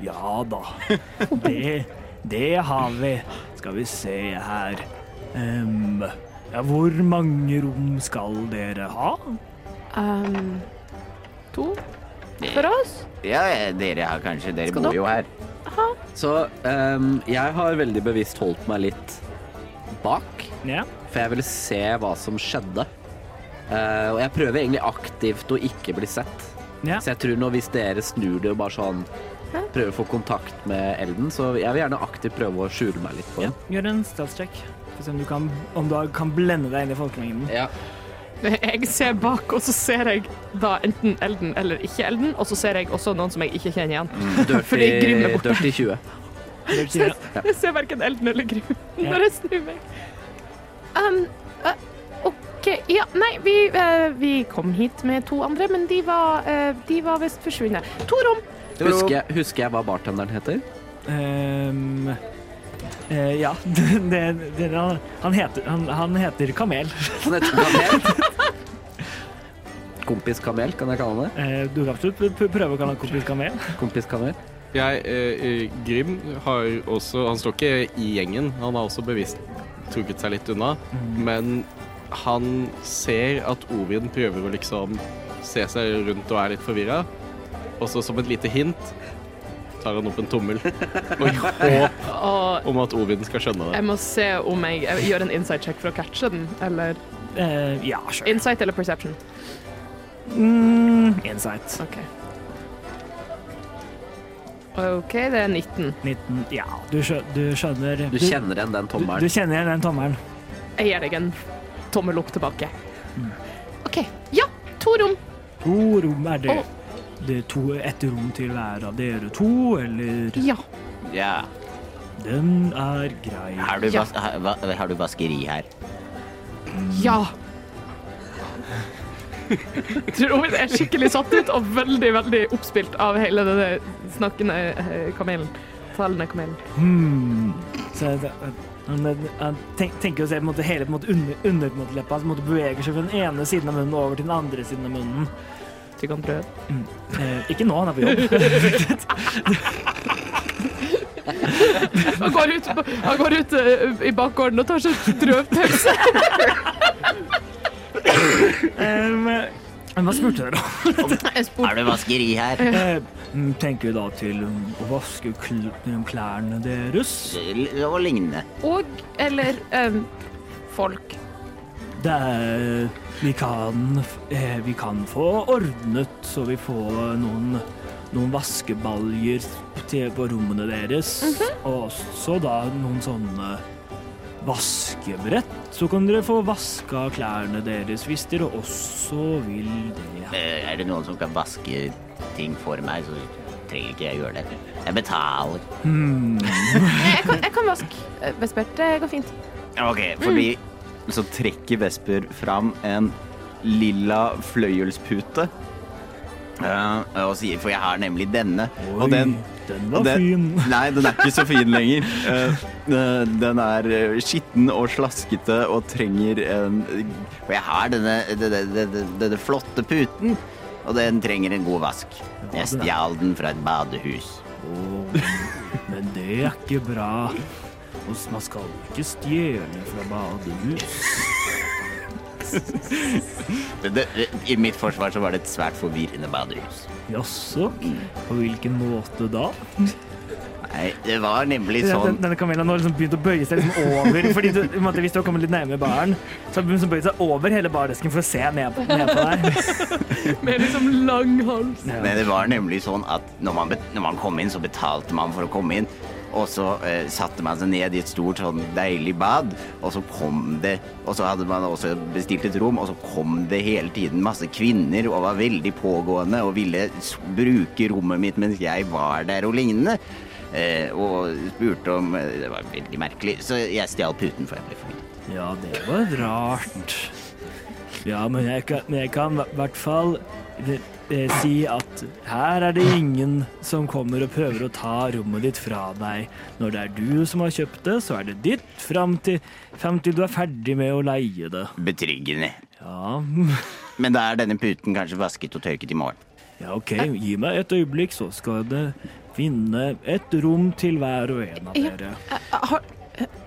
ja da. Det, det har vi. Skal vi se her. um, ja, hvor mange rom skal dere ha? Um, to for oss? Ja, dere har kanskje Dere Skal bor jo her. Så um, jeg har veldig bevisst holdt meg litt bak, Ja. for jeg ville se hva som skjedde. Eh, og jeg prøver egentlig aktivt å ikke bli sett. ja. Så jeg tror nå hvis dere snur det og bare sånn prøver å få kontakt med Elden, så jeg vil gjerne aktivt prøve å skjule meg litt på den. Gjør en stealth check. For å se om du kan, om du kan blende deg inn i folkemengden. Ja. Jeg ser bak, og så ser jeg da enten Elden eller ikke Elden, og så ser jeg også noen som jeg ikke kjenner igjen. Fordi er Dirty, borte. dirty 20. Det vil si. Jeg ser verken Elden eller Grym Ja. når jeg snur meg. Um, uh, OK. Ja, nei, vi, uh, vi kom hit med to andre, men de var, uh, de var visst forsvunnet. To rom. Husker jeg, husker jeg hva bartenderen heter? Em, eh, ja, det, det, han, han, heter, han, han heter Kamel. Han heter Kamel. Kompis Kamel, kan jeg kalle han det. Uh, du kan absolutt pr- prøve å kalle han kompis Kamel. Kompis Kamel. Jeg, eh, eh, Grim har også Han står ikke i gjengen, han har også bevisst trukket seg litt unna. Men han ser at Ovin prøver å liksom se seg rundt og er litt forvirra. Og så som et lite hint tar han opp en tommel og i håp om at Ovin skal skjønne det. jeg må se om jeg, jeg gjør en insight check for å catche den, eller uh, ja, sure. Insight eller perception? Mm, insight. OK. OK, det er 19. 19. Ja, du, skjø, du skjønner Du kjenner igjen den du, du kjenner igjen den tommelen. Jeg gir deg en tommel opp tilbake. OK. Ja, to rom. To rom er det. Å. Det er to, ett rom til hver av dere to, eller Ja. Ja. Den er grei. Har du, Ja. vas har, du vaskeri her? Ja! Tror Ovid er skikkelig satt ut og veldig, veldig oppspilt av hele denne snakkende eh, kamelen. Talende kamelen. Hmm. Så jeg, jeg, jeg, jeg tenk, tenker å se på en måte, hele på en måte, under, under på en måte, leppa, som på en måte beveger seg fra den ene siden av munnen over til den andre siden av munnen. Tygg prøve. Mm. Eh, ikke nå, han er på jobb. Han går ut, han går ut eh, i bakgården og tar seg en drøvpølse. um, hva spurte dere om? Er det vaskeri her? Eh, mm, tenker vi da til å vaske klærne deres. Og lignende. Og eller um, folk. Det er vi kan, eh, vi kan få ordnet så vi får noen, noen vaskebaljer til, på rommene deres. Og også da noen sånne vaskebrett. Så kan dere få vaska klærne deres hvis dere også vil det. Eh, Er det noen som kan vaske ting for meg, så trenger ikke jeg gjøre det. Jeg betaler. Hmm. Jeg kan, jeg kan vaske. Bespert, det går fint. Ok, fordi så trekker Vesper fram en lilla fløyelspute. Uh, og sier, for jeg har nemlig denne. og den den var den- fin. Nei, den er ikke så fin lenger. Eh, den er skitten og slaskete og trenger en Og jeg har denne, denne, denne, denne flotte puten, og den trenger en god vask. Jeg stjal den fra et badehus. Oh, men det er ikke bra. Og Man skal ikke stjele fra badehus. I mitt forsvar så var det et svært forvirrende badehus. Jaså? På hvilken måte da? Nei, det var nemlig sånn denne kamelen har liksom begynt å bøye seg liksom over. Fordi du, måte, Hvis du har kommet litt nærmere baren, så har den begynt å seg over hele bardesken for å se ned på, ned på deg. Med liksom lang hals. Ja. Men det var nemlig sånn at når man, når man kom inn, så betalte man for å komme inn. Og så eh, satte man seg ned i et stort, sånn deilig bad, og så kom det Og så hadde man også bestilt et rom, og så kom det hele tiden masse kvinner og var veldig pågående og ville bruke rommet mitt mens jeg var der og lignende. Eh, og spurte om eh, Det var veldig merkelig, så jeg stjal puten for jeg ble forvirret. ja, det var rart. Ja, men jeg kan, men jeg kan i hvert fall si at her er det ingen som kommer og prøver å ta rommet ditt fra deg. Når det er du som har kjøpt det, så er det ditt fram til, fram til du er ferdig med å leie det. Betryggende. Ja, Men da er denne puten kanskje vasket og tørket i morgen. ja OK. Gi meg et øyeblikk, så skal det finne et rom til hver og en av dere. Ja, Har,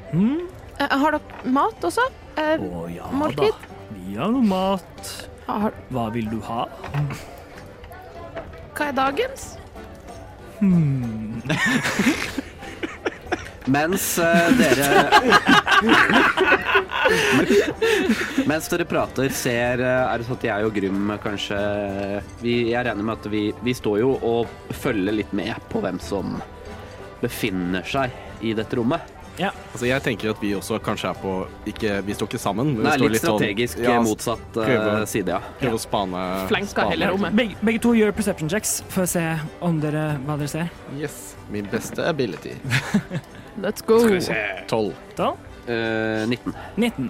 Hm? eh, har dere mat også? Eh, Å ja Måltid? da. Vi har noe mat. Har, Hva vil du ha? hva er dagens? Mens uh, dere Mens dere prater, ser uh, Er det sånn at jeg og Grym kanskje vi, Jeg regner med at vi, vi står jo og følger litt med på hvem som befinner seg i dette rommet. Ja. Altså, jeg tenker at vi også kanskje er på ikke, Vi står ikke sammen, men Nei, vi står litt litt sånn strategisk ja, eh, motsatt eh, prøve- side, ja. Prøve å spane Flenka hele rommet. Begge, begge to gjør perception checks for å se om dere, hva dere ser. Yes. Min beste ability. Let's go. Tolv. Da. Eh, 19. 19.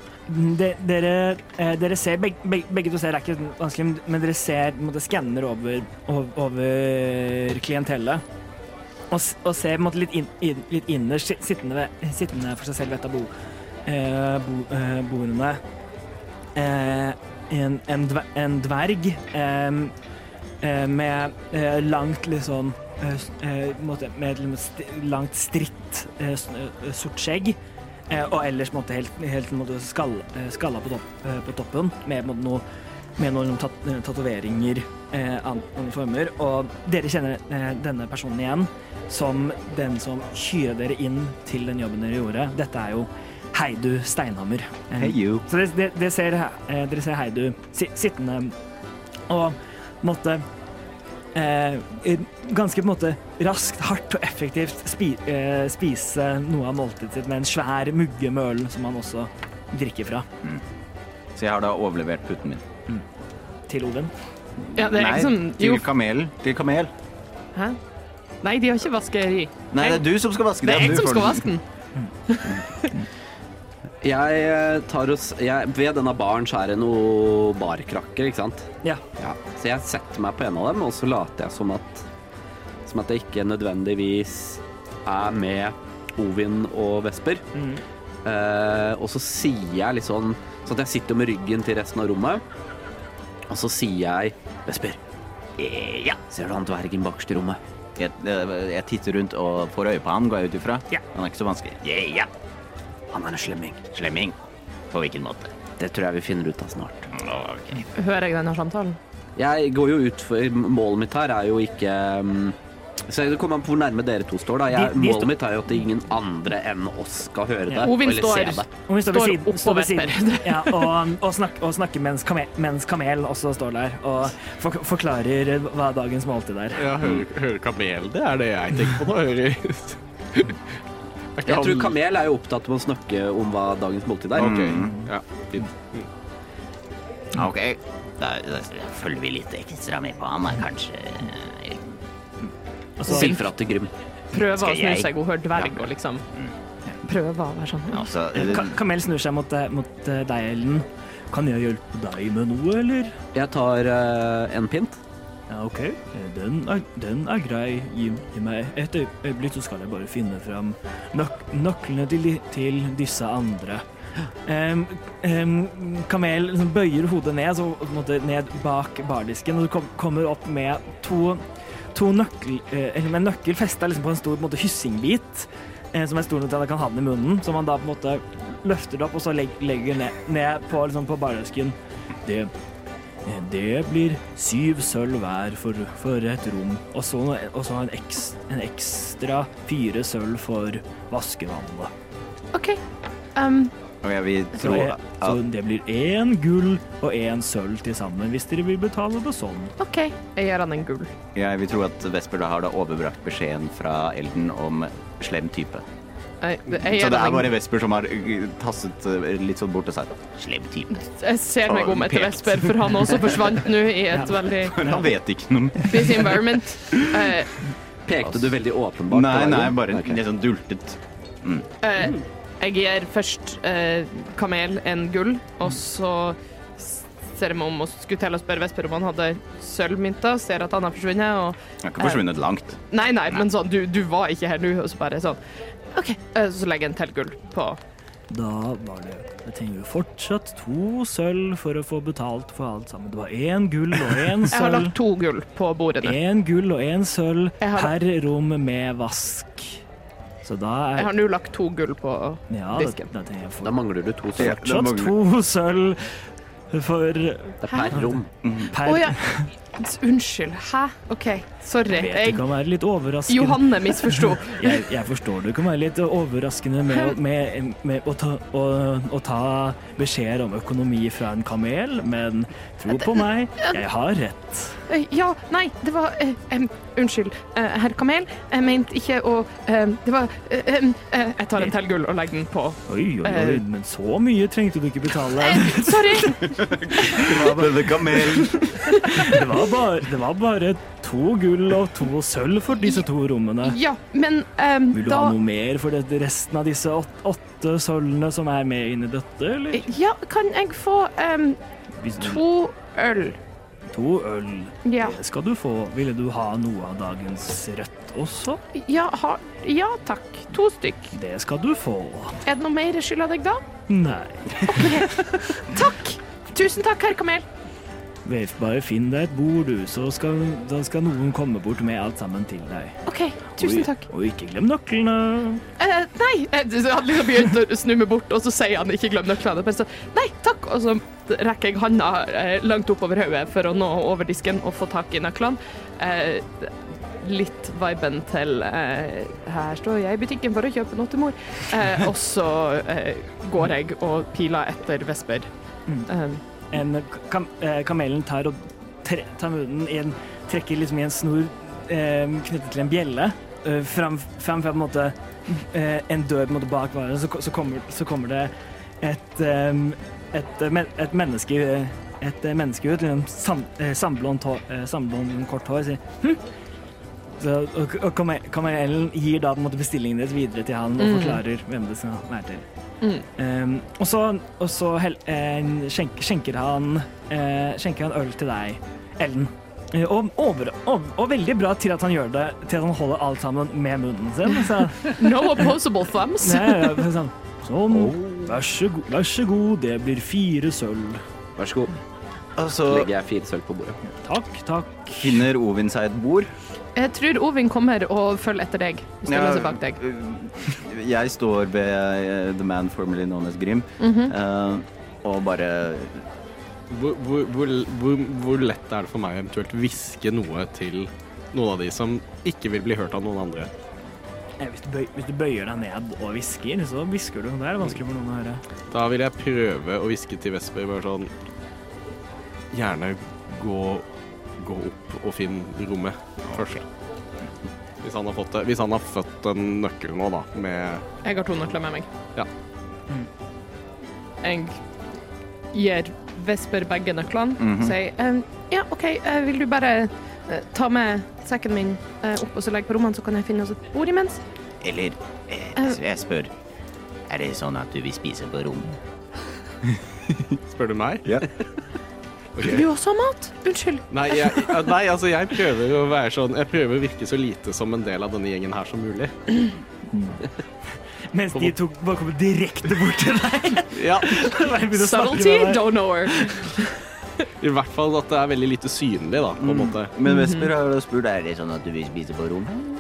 De, dere, eh, dere ser begge, beg, begge to ser det er ikke vanskelig, men dere ser skanner over, over, over klientellet. Og, og ser måte litt, in, in, litt innerst, sittende, ved- sittende for seg selv ved et av bo, eh, bo, eh, bordene. Eh, en, en, dver, en dverg eh, eh, med eh, langt litt sånn måte, Med st langt, stritt sort skjegg. Og ellers måte, helt, helt måte, skall, skalla på, topp, på toppen, med, måte, noe, med noen tat, tatoveringer eh, an- andre former. Og dere kjenner eh, denne personen igjen som den som kyrer dere inn til den jobben dere gjorde. Dette er jo Heidu Steinhammer. Eh, Hey you. så det, det, det ser, eh, dere ser Heidu si, sittende og måte eh, ganske på en måte raskt, hardt og effektivt spi, eh, spise noe av måltidet sitt med en svær mugge med øl som han også drikker fra, Så jeg har da overlevert putten min. til Odin. Ja, det er Nei, ikke sånn til kamelen. Til kamel. hæ? Nei, de har ikke vaskeri. Nei, det er du som skal vaske Det er den. jeg som skal vaske den. Jeg eh, tar oss jeg, Ved denne baren så er det noe barkrakker, ikke sant? Ja. Ja. Så jeg setter meg på en av dem, og så later jeg som at Som at jeg ikke nødvendigvis er med Ovin og Vesper. Mm. Eh, og så sier jeg litt sånn Sånn at jeg sitter med ryggen til resten av rommet. Og så sier jeg Vesper, Eh, Ja. ser du han dvergen bakerst i rommet? Jeg, eh, jeg titter rundt og får øye på han, går jeg ut ifra. Ja. Han er ikke så vanskelig. Yeah, Ja. Han er en slemming. Slemming. På hvilken måte? Det tror jeg vi finner ut av snart. Okay. Hører jeg denne samtalen? Jeg går jo ut for Målet mitt her er jo ikke um, Så det kommer an på hvor nærme dere to står, da. Jeg, De- de målet står- mitt er jo at ingen andre enn oss skal høre det. Ovin eller står- se det. Og vi står ved Står siden, står ved siden ja, og, og, snak, og snakker mens kamel, mens kamel også står der og for, forklarer hva dagens måltid er. Ja, hører, hører kamel, det er det jeg tenker på nå. Hører Jeg tror Kamel er jo opptatt med å snakke om hva dagens måltid er. OK. Mm. Ja, fint. Ok. Da, da følger vi litt ekstra med på han. Er kanskje eh, Og Si fra til Grim. Prøver å snu seg, hun hører dverg og liksom Prøver å være sånn. Ja. altså, Ka kamel snur seg mot, eh, mot eh, deg, Ellen. Kan jeg hjelpe deg med noe, eller? Jeg tar uh, en pint. Ja, OK. Den er, den er grei. Gi, gi meg et øyeblikk, så skal jeg bare finne fram nøk nøklene til, til disse andre. Um, um, kamel liksom bøyer hodet ned, så ned bak bardisken, og du kom, kommer opp med to, to nøkkel, eh, med nøkkel festa liksom på en stor på en måte, hyssingbit, eh, som er stor nok til at jeg kan ha den i munnen, som man da på en måte løfter det opp og så legg, legger ned, ned på, liksom, på bardisken. Det det blir syv sølv hver for, for et rom, og så, og så en, ekstra, en ekstra fire sølv for vaskevannet. OK. Um, og jeg vil Så, jeg, så det blir én gull og én sølv til sammen, hvis dere vil betale det sånn. OK. Jeg gjør han en gull. jeg vil tro at Vesper da har da overbrakt beskjeden fra Elden om slem type. Jeg, jeg, Så det er bare Vesper som har uh, tasset uh, litt sånn bort og sagt slem type. jeg ser meg om etter Vesper, for han også forsvant nå i et veldig For han vet ikke noe busy environment. Uh, Pekte du veldig åpenbart? Nei, nei, bare okay. litt sånn dultet. eh, jeg gir først eh, Kamel en gull, og så ser jeg meg om og skulle til å spørre Vesper om han hadde sølvmynter. Ser at han har forsvunnet. og Han har ikke forsvunnet langt. Nei, nei, men sånn, du, du var ikke her nå, og så bare sånn OK, eh, så legger jeg en til gull på Da var det Jeg trenger jo fortsatt to sølv for å få betalt for alt sammen. Det var én gull og én Jeg har lagt to gull på bordet. Én gull og én sølv har- per rom med vask. Så da Jeg er har nå lagt to gull på Ja, disken. da da, jeg Da mangler du to sølv. fortsatt mangler- to sølv for Det er per rom. per Oh, ja. Unnskyld. Hæ? OK, sorry. Jeg vet det kan være litt overraskende. Johanne misforsto. Jeg, jeg forstår det kan være litt overraskende med, med, med å, ta, å, å ta beskjeder om økonomi fra en kamel, men tro på meg, jeg har rett. Eh, Ja, nei, det var uh, um, Unnskyld, uh, herr Kamel. Jeg mente ikke å uh, Det var Jeg tar en til gull og legger den på. Oi, oi, oi, men så mye trengte du ikke betale. Sorry! Denne kamelen. Det var bare, det var bare to gull og to sølv for disse to rommene. Ja, men um, Vil du da ha noe mer for det, resten av disse åt, åtte sølvene som er med inn i dette, eller? Ja, kan jeg få um, to øl? to øl, Ja. det skal du få. Ville du ha noe av dagens rødt også? Ja, ha, ja takk. To stykk. Det skal du få. Er det noe mer jeg skylder deg da? Nei. Takk! Tusen takk, herr Kamel. Bare finn deg et bord, du, så skal, da skal noen komme bort med alt sammen til deg. OK, tusen takk. Og ikke glem nøklene. Eh, nei, Jeg så hadde liksom begynt å snu meg bort, og så sier han ikke glem nøklene. Men så, nei, takk. Og så rekker jeg handa eh, langt oppover hodet for å nå over disken og få tak i nøklene. Eh, litt viben til eh, Her står jeg i butikken for å kjøpe noe til mor. Eh, og så eh, går jeg og piler etter Vesper. Mm. En kam eh, kamelen tar og tre tar munnen i en, trekker liksom i en snor eh, knyttet til en bjelle. Eh, fram, fram fra på en måte eh, en dør på en måte bak varen, så, så, kommer, så kommer det et, eh, et, et menneske et menneske ut, liksom sam, samblond, samblond kort hår, sier hm? Så, og og kamelen gir da på en måte bestillingen deres videre til han og Mm. forklarer hvem det skal være til. Um, og så, og så hel, eh, skjenker, skjenker, han, eh, skjenker han øl til deg, Ellen. Eh, og, over, og, og veldig bra til at han gjør det til at han holder alt sammen med munnen sin. Så, No opposable thumbs. Nei, sånn, sånn, vær så, god, vær så god, det blir fire sølv. Vær så god. Og så Legger jeg fire sølv på bordet. Takk, takk. finner Ovin seg et bord. Jeg tror Ovin kommer og følger etter deg. Stiller seg bak deg. øh, Jeg står ved eh, the man Formally known as Grim, Mhm. eh, og bare Hvor, hvor, hvor, hvor, hvor lett er det for meg å eventuelt hviske noe til noen av de som ikke vil bli hørt av noen andre? Eh, Hvis du, bøy, hvis du bøyer deg ned og hvisker, så hvisker du. Det er vanskelig for noen å høre. Da vil jeg prøve å hviske til Vesper bare sånn Gjerne gå, gå opp og finne rommet først. Hvis han har fått det. Hvis han har født en nøkkel nå, da, med Jeg har to nøkler med meg. Ja. Jeg gir Vesper begge nøklene. Mhm. Sier ehm, ja, OK, eh, vil du bare eh, ta med sekken min eh, opp og så legge på rommene, så kan jeg finne oss et bord imens? Eller eh, jeg spør Er det sånn at du vil spise på rommet? Spør du meg? Ja. Ok. Vil du også ha mat? Unnskyld. Nei, jeg, nei, altså jeg prøver å være sånn Jeg prøver å virke så lite som en del av denne gjengen her som mulig. Mens de to bare kommer direkte bort til deg. Ja, Subtlety, don't know her. I hvert fall at det er veldig lite synlig, da, på en måte. Men Vesper har jo spurt Er det sånn at du vil spise på rommet?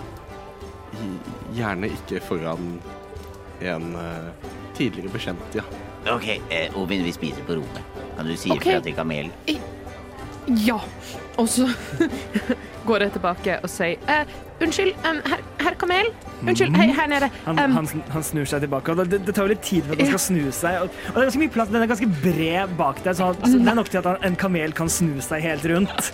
Gjerne ikke foran en uh, tidligere bekjent, ja. OK, eh, Ovin vil spise på rommet. Kan du si Ok. ifra til Kamel? Ja. Og så går jeg tilbake og sier eh, Unnskyld, um, herr her Kamel. Unnskyld, hei, her nede. Han, han, han snur seg tilbake, og det, det tar jo litt tid for at han skal snu seg. Og, og det er ganske mye plass, Den er ganske bred bak deg, så, altså, det er nok til at han, en kamel kan snu seg helt rundt.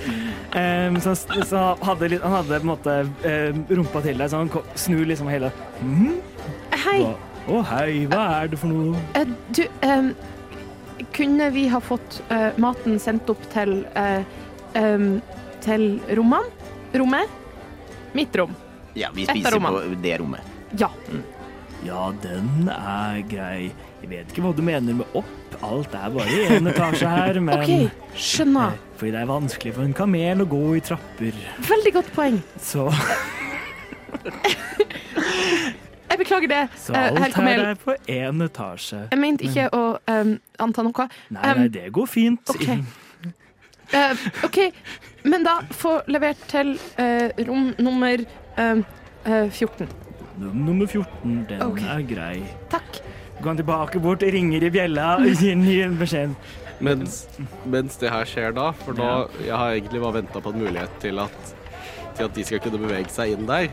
Um, så han- så hadde, litt, han hadde på en måte uh, rumpa til deg, så han snur liksom hele mm, hei. Å, Å, hei, hva er det for noe? Uh, du, em, kunne vi ha fått uh, maten sendt opp til uh, um, til rommene? Rommet? Mitt rom. Ja, vi spiser på det rommet. Ja. Ja, den er grei. Jeg vet ikke hva du mener med opp. Alt er bare i én etasje her, men okay, skjønner. eh, Fordi det er vanskelig for en kamel å gå i trapper. Veldig godt poeng. Så, Jeg beklager det, så eh, her er på én etasje. Jeg mente ikke å um, anta noe. Nei, nei, det går fint. OK. Uh, OK, men da få levert til uh, rom nummer em, eh, 14. Rom Nummer 14, den okay. er grei. Takk. Går han tilbake bort, ringer i bjella og gir ny beskjed. Mens, mens det her skjer da, for da Jeg har egentlig bare venta på en mulighet til at, til at de skal kunne bevege seg inn der,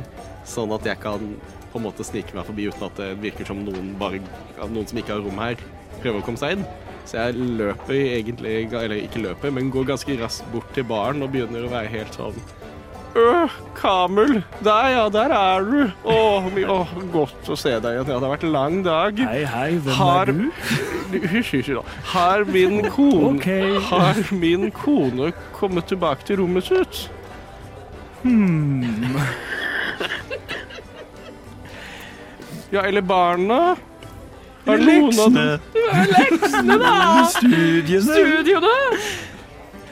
sånn at jeg kan på en måte snike meg forbi uten at det virker som noen, bare, noen som ikke har rom her, prøver å komme seg inn. Så jeg løper egentlig, eller ikke løper, men går ganske raskt bort til baren og begynner å være helt sånn Øh, Kamel! Der, ja, der er du! Å, my- å, godt å se deg igjen. Ja, det har vært en lang dag. Hei, hei, hvem Har- er du? Hysj, hysj da. Har min kone okay. Har min kone kommet tilbake til rommet sitt? Hmm. Ja, eller barna? Er det noen av dem Studiene! Studioene!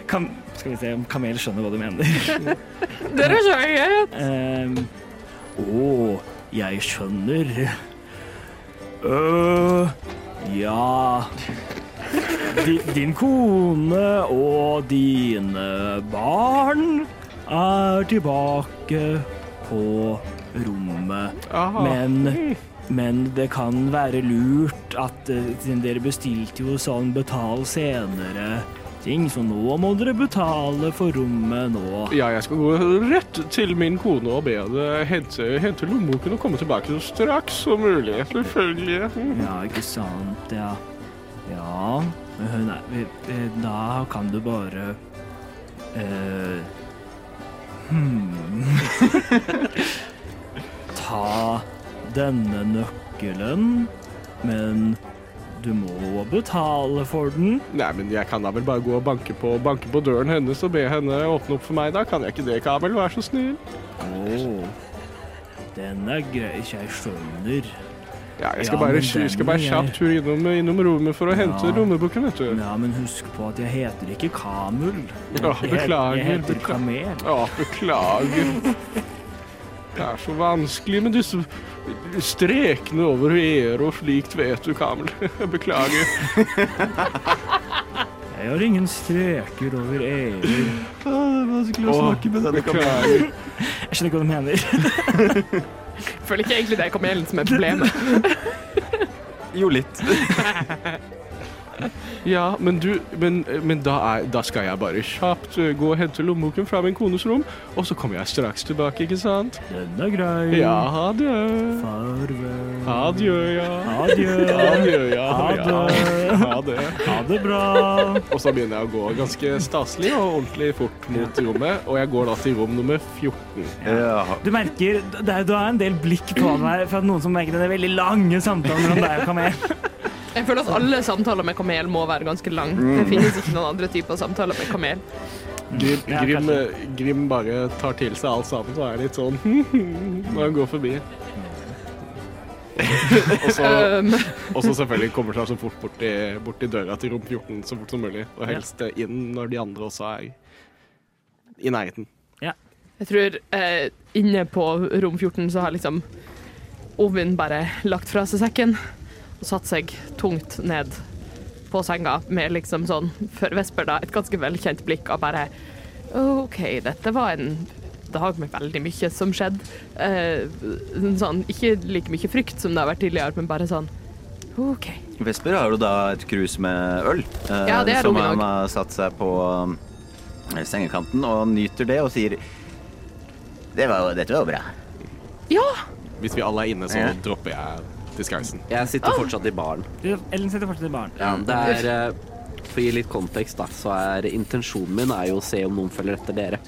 Kam skal vi se om Kamel skjønner hva du mener. Dere skjønner. Ehm, Å, jeg skjønner. Uh, ja Di, Din kone og dine barn er tilbake på rommet. Aha. Men, men det kan være lurt at eh, dere bestilte jo sånn betal senere ting, så nå må dere betale for rommet nå. Ja, jeg skal gå rett til min kone og be henne hente, hente lommeboken og komme tilbake så straks som mulig. Selvfølgelig. Mm. Ja, ikke sant, ja. Ja, men eh, da kan du bare eh, Hmm. Ta denne nøkkelen, men du må betale for den. Nei, men jeg kan da vel bare gå og banke på, banke på døren hennes og be henne åpne opp for meg, da? Kan jeg ikke det, Kamel? Vær så snill. Oh. den er grei, jeg skjønner. Ja, jeg skal Ja, bare, jeg skal bare er- kjapt tur innom, innom rommet for å hente Ja. lommeboken, vet du. Ja, men husk på at jeg heter ikke Kamul. Åh, beklager, jeg heter Kamel. Å, beklager. Det er så vanskelig med disse strekene over e-er og slikt, vet du, Kamel. Beklager. Jeg har ingen streker over e-er. Det er vanskelig å snakke med denne kamelen. Jeg skjønner ikke hva du mener. Føler ikke egentlig det er kamelen som er problemet. Jo, litt. Ja, men du Men, men da, er, da skal jeg bare kjapt uh, gå og hente lommeboken fra min kones rom, og så kommer jeg straks tilbake, ikke sant? Den er grei. Ja, ha det. Farvel. Adjø, ja. Adjø. Adjø, ja. Ha ja. det. Ha det. Ha det bra. Og så begynner jeg å gå ganske staselig og ordentlig fort mot rommet, og jeg går da til rom nummer 14. Ja. Du merker, det er, du har en del blikk på deg fra noen som merker den veldig lange samtalen mellom deg og Kamel. Jeg føler at alle samtaler med kamel må være ganske lang. Det finnes ikke noen andre typer samtaler med kamel. Grim, Grim. Grim bare tar til seg alt sammen og er litt sånn når han går forbi. og, så, Um, og selvfølgelig kommer seg så fort bort i, bort i døra til rom 14 så fort som mulig. Og helst inn når de andre også er i nærheten. jeg tror eh, inne på rom 14 så har liksom Ovin bare lagt fra seg sekken og satt seg tungt ned på senga med liksom sånn, før Vesper da, et ganske velkjent blikk av bare OK, dette var en dag med veldig mye som skjedde. Eh, sånn, ikke like mye frykt som det har vært tidligere, men bare sånn OK. Vesper har jo da et krus med øl, eh, Ja, det er som han har satt seg på eh, sengekanten og nyter det og sier det var, Dette var bra. Ja! Hvis vi alle er inne, så Ja. dropper jeg disguisen. Jeg sitter fortsatt i baren. Du, Ellen sitter fortsatt i baren. Ja, det er eh, For å gi litt kontekst, da, så er intensjonen min er jo å se om noen følger etter dere.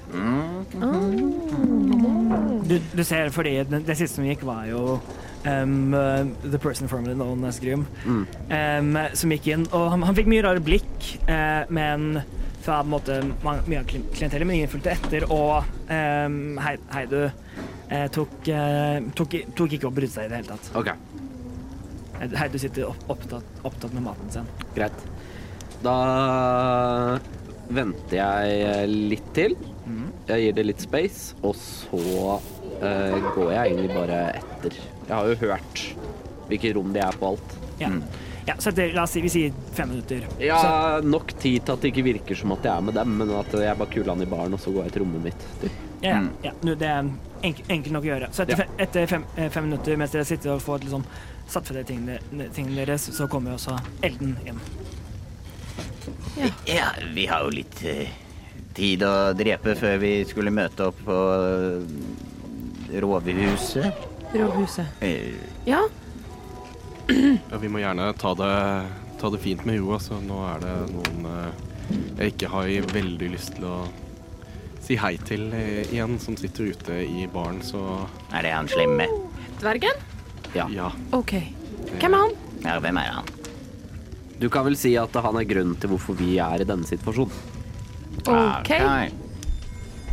Du, du ser, fordi det, det siste som gikk, var jo um, uh, The person formerly known as Grim, Mm. um, som gikk inn. Og han, han fikk mye rare blikk, eh, men fra på en måte man- mye av klien- klientellet, men ingen fulgte etter. Og um, Hei- Heidu eh, tok, eh, tok, i- tok ikke å bryte seg i det hele tatt. OK, Heidu- Heidu sitter opptatt, opptatt med maten sin. greit. Da venter jeg litt til. Jeg gir det litt space, og så uh, går jeg egentlig bare etter. Jeg har jo hørt hvilke rom de er på alt. Ja. ja så det, la oss si vi sier fem minutter. Ja, Så, nok tid til at det ikke virker som at jeg er med dem, men at jeg bare kuler han i baren, og så går jeg til rommet mitt. Typ. ja, Mm. ja, det er enkelt, enkelt nok å gjøre. Så etter, Ja. fem, etter fem, eh, fem minutter, mens dere sitter og får liksom, satt for de tingene, tingene deres, så kommer også Elden inn. Ja, vi har jo litt eh, tid å drepe før vi skulle møte opp på eh, rådhuset. Rådhuset. Eh, Ja. Ja, vi må gjerne ta det, ta det fint med ro. Altså. Nå er det noen jeg ikke har veldig lyst til å si hei til igjen, som sitter ute i baren, så Er det han slemme? Dvergen? Ja. ja. OK. Hvem er han? Ja, hvem er han? Du kan vel si at han er grunnen til hvorfor vi er i denne situasjonen. OK.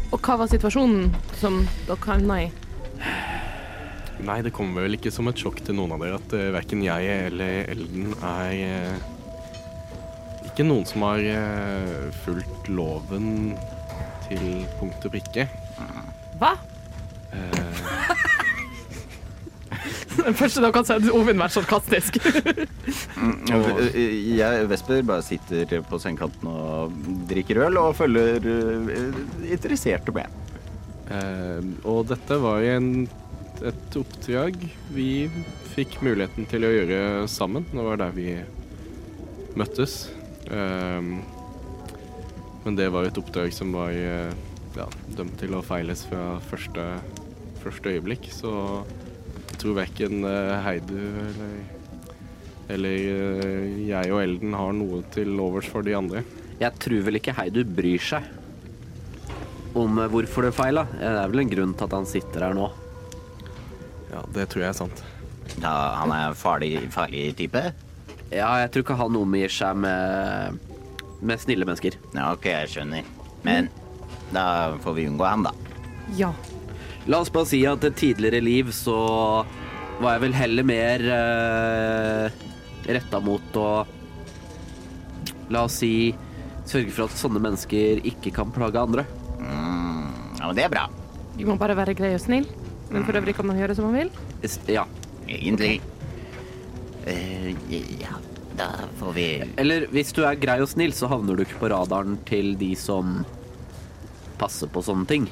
Og hva var situasjonen som dere havna i? Nei, det kommer vel ikke som et sjokk til noen av dere at uh, verken jeg eller Elden er uh, ikke noen som har uh, fulgt loven til punkt og prikke. Hva? Eh, Den første dere har sett Ovin vært sarkastisk. Eh, Jeg, Vesper, bare sitter på sengekanten og drikker øl og følger eh, interesserte med. Eh, og dette var en, et oppdrag vi fikk muligheten til å gjøre sammen. Det var der vi møttes. Eh, men det var et oppdrag som var eh, ja, dømt til å feiles fra første, første øyeblikk. Så tror verken eh, Heidu eller, eller eh, jeg og Elden har noe til overs for de andre. Jeg tror vel ikke Heidu bryr seg om eh, hvorfor det feila. Det er vel en grunn til at han sitter her nå. Ja, det tror jeg er sant. Ja, han er farlig, farlig type? Ja, jeg tror ikke han omgir seg med, med snille mennesker. Ja, OK, jeg skjønner. Men da får vi unngå han, da. Ja. La oss bare si at i et tidligere liv så var jeg vel heller mer uh, retta mot å La oss si sørge for at sånne mennesker ikke kan plage andre. Mm, ja, men det er bra. Vi må bare være grei og snill. Men for øvrig kan man gjøre som man vil. Ja. Egentlig. Uh, ja, da får vi Eller hvis du er grei og snill, så havner du ikke på radaren til de som passer på sånne ting.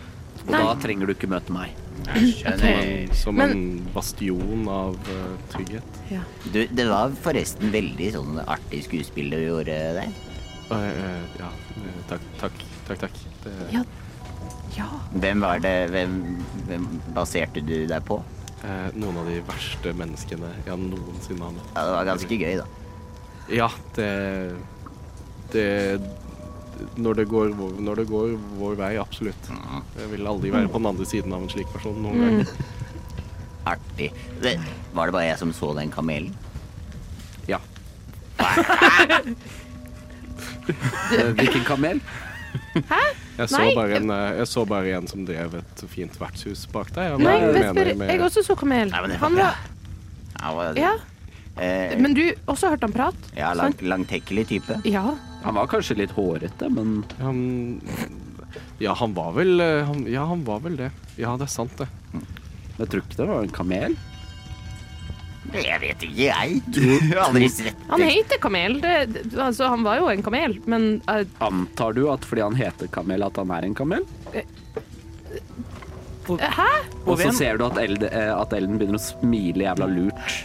Og Nei. da trenger du ikke møte meg. Skjønner. Som Men- en bastion av uh, trygghet. Ja. Du, det var forresten veldig sånn artig skuespill du gjorde der. Uh, uh, ja, takk, takk, takk. takk. Det, Ja. ja. Hvem var det Hvem, hvem baserte du deg på? eh, noen av de verste menneskene jeg noensinne har møtt. Ja, det var ganske gøy, da. Ja, det Det når det, går, vår- når det går vår vei, absolutt. Mm, Jeg vil aldri være på den andre siden av en slik person noen Mm. gang. artig. Det, var det bare jeg som så den kamelen? Ja. Eh, Hvilken kamel? Jeg så, Nei. bare en, eh, jeg så bare en som drev et fint vertshus bak deg. Nei, Vesper, med- jeg også så kamel. Nei, men det Han var Ja, var, Ja, eh, men du også hørte han prate? ja lang, langtekkelig type. Ja. Han var kanskje litt hårete, men Han Ja, han var vel eh, han, Ja, han var vel det. Ja, det er sant, det. jeg tror ikke det var en kamel. Jeg vet ikke, jeg. Du har aldri sett Han heter Kamel. Det, altså, han var jo en kamel, men eh, Antar du at fordi han heter kamel, at han er en kamel? Hæ? Og så ser du at Eld, eh, at Elden begynner å smile jævla lurt.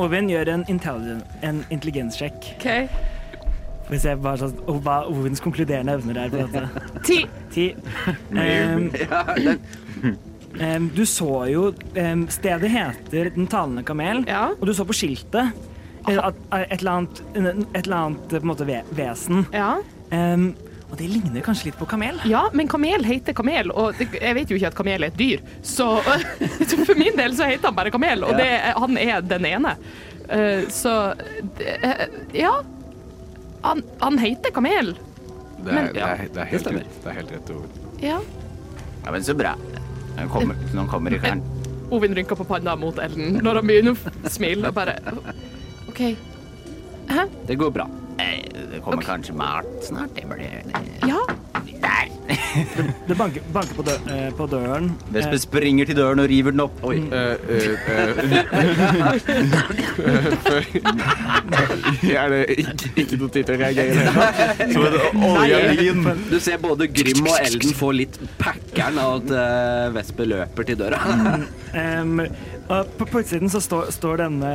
Og Ven gjør en, intelligen- en intelligenssjekk. OK. Vi ser bare sånn, og hva Ovins konkluderende evner er på dette. Ti. Ti. Em, um, du så jo um, Stedet heter Den talende kamel, Ja. og du så på skiltet eh, at et eller annet, et eller annet eh, på en måte ve vesen. Ja. Um, og det ligner kanskje litt på kamel. ja, men kamel heter kamel, og det, jeg vet jo ikke at kamel er et dyr. Så, så for min del så heter han bare kamel, og det, han er den ene. Uh, så det- uh, Ja. Han, han heter kamel. Det er, Men- det er, det er helt. Det er helt rett ord. Ja. Ja, men så bra. Nå kommer, nå kommer karen. Ovin rynker på panna mot Ellen når han begynner å smile og bare OK. Hæ? Det går bra. Eh, Det kommer kanskje mat snart. Det blir Ja. Der! Det banker, banker på, dø eh, på døren. Vespe springer til døren og river den opp. Oi. Eh, eh, eh, er det ikke, ikke noe tid til å reagere? det. Du ser både Grym og Elden få litt packeren av at eh, Vespe løper til døra. um, og på, på utsiden så står, står denne,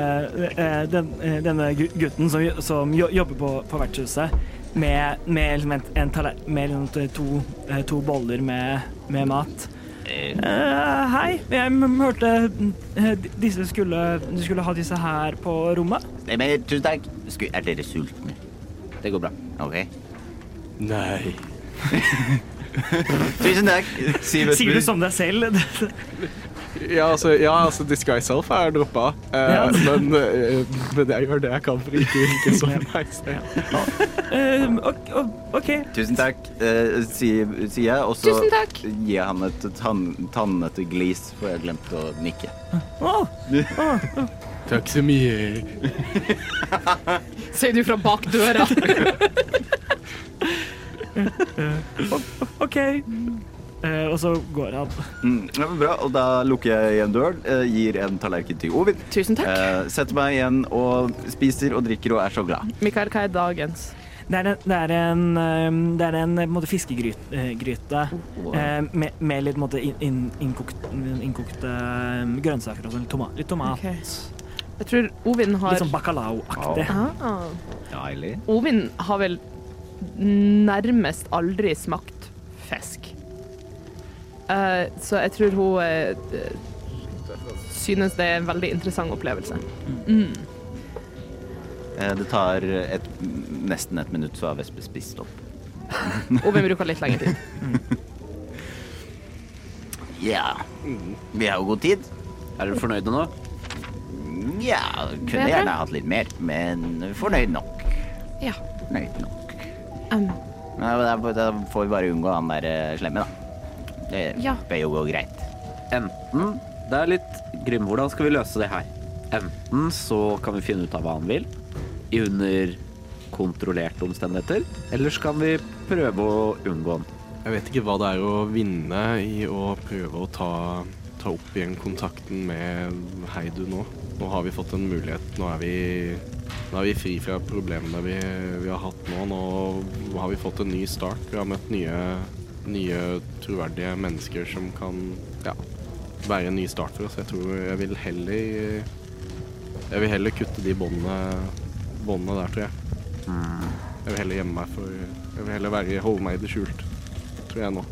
eh, den, eh, denne gutten som, som jobber på, på vertshuset med, med, liksom en, med liksom to, eh, to boller med, med mat. Uh, hei, jeg hørte eh, disse skulle, du skulle ha disse her på rommet. Nei, men tusen takk. Sku- Er dere sultne? Det går bra. OK. Nei. Tusen takk, Sier du som deg selv? Ja, altså, ja, altså Disguise Self er droppa, uh, Ja. men, uh, men jeg gjør det jeg kan for ikke å virke så nice. Ja. Em, ok-. Tusen takk, uh, sier, si jeg, og så gir jeg han et tann, tannete glis, for jeg glemte å nikke. Å, Takk så mye. Sier du fra bak døra. OK. Eh, og så går han. Mm, ja, var bra, og da lukker jeg igjen døren, eh, gir en tallerken til Ovin, Tusen takk. eh, setter meg igjen og spiser og drikker og er så glad. Mikael, hva er dagens? Det er en, det er en, em, det er en en fiskegryte eh, med, med litt måte, inn, inn, innkokt, innkokte grønnsaker og sånn. Tomat. Litt, tomat. Okay. Jeg tror Ovin har litt sånn bacalao-aktig. ah. Deilig. Ovin har vel nærmest aldri smakt fisk. Eh, så jeg tror hun uh, synes det er en veldig interessant opplevelse. Mm. Eh, det tar et, nesten et minutt, så har Vespe spist opp. og vi bruker litt lengre tid. Ja, vi har jo god tid. Er dere fornøyde nå? Ja, kunne gjerne hatt litt mer, men fornøyd nok. Ja. Fornøyd nok. Um, Ja, da, da får vi bare unngå han der slemme, da. Det Ja. bør jo gå greit. Enten det er litt Grym, hvordan skal vi løse det her? Enten så kan vi finne ut av hva han vil, i under kontrollerte omstendigheter, eller så kan vi prøve å unngå han. Jeg vet ikke hva det er å vinne i å prøve å ta, ta opp igjen kontakten med Heidu nå. Nå har vi fått en mulighet. Nå er vi, nå er vi fri fra problemene vi, vi har hatt nå. Nå har vi fått en ny start. Vi har møtt nye, nye troverdige mennesker som kan ja, være en ny start for oss. Jeg tror jeg vil heller Jeg vil heller kutte de båndene der, tror jeg. Jeg vil heller gjemme meg for Jeg vil heller være, holde meg i det skjult, tror jeg nå.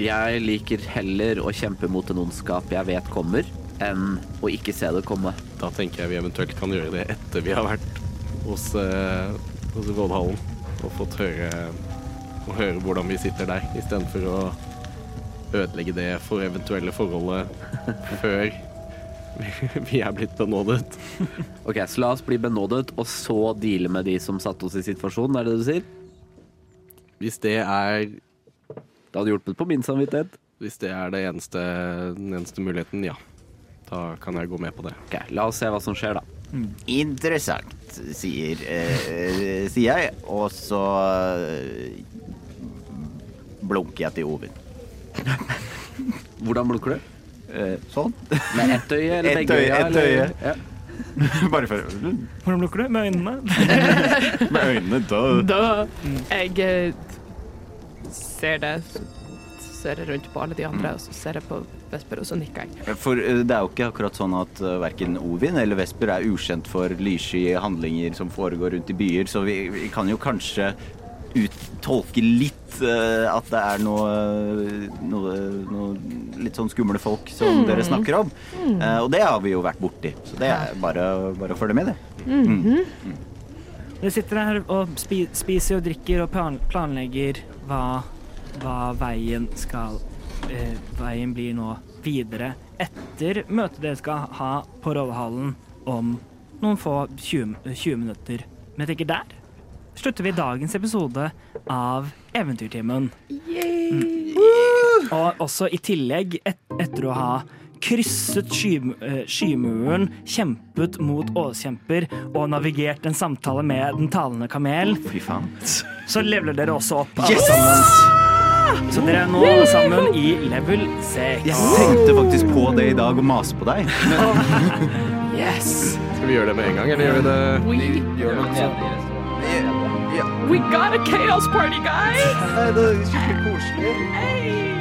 Jeg liker heller å kjempe mot en ondskap jeg vet kommer, enn å ikke se det komme. Da tenker jeg vi eventuelt kan gjøre det etter vi har vært hos, eh, hos rådhallen og fått høre, og høre hvordan vi sitter der, istedenfor å ødelegge det for eventuelle forholdet før vi- er blitt benådet. Ok, så la oss bli benådet, og så deale med de som satte oss i situasjonen, er det det du sier? Hvis det er, Det hadde hjulpet på min samvittighet. hvis det er det eneste, den eneste muligheten, ja. Da kan jeg gå med på det. Ok, la oss se hva som skjer da. Interessant, sier, eh, sier jeg, og så blunker jeg til Ovin. Hvordan blunker du? Eh, sånn. Med ett øye eller et begge øye, ett øye. Ja. Bare for Hvordan blunker du? Med øynene? Med øynene, da. Da jeg eh, ser det, ser jeg rundt på alle de andre, og så ser jeg på Vesper, og så nikker jeg. For eh, det er jo ikke akkurat sånn at uh, verken Ovin eller Vesper er ukjent for lyssky handlinger som foregår rundt i byer, så vi, vi kan jo kanskje uttolke litt uh, at det er noe, noe, noe litt sånn skumle folk som dere snakker om. Eh, og det har vi jo vært borti, så det er bare, bare å følge med, det. Dere sitter her og spi spiser og drikker og plan planlegger hva, hva veien skal uh, Veien blir nå videre etter møtet dere skal ha på Rådhallen om noen få 20, 20 minutter. Men jeg tenker der slutter vi dagens episode av Eventyrtimen. Mm. Og også i tillegg, et, etter å ha krysset sky, eh, skymuren, kjempet mot åskjemper og navigert en samtale med den talende kamel, Fy faen. så leveler dere også opp alle sammen. Så dere er nå alle sammen i level 6. Jeg tenkte faktisk på det i dag og mase på deg. yes. Skal vi gjøre det med en gang, eller gjør vi det We, we got a chaos party, guys! Det er skikkelig koselig. Hey!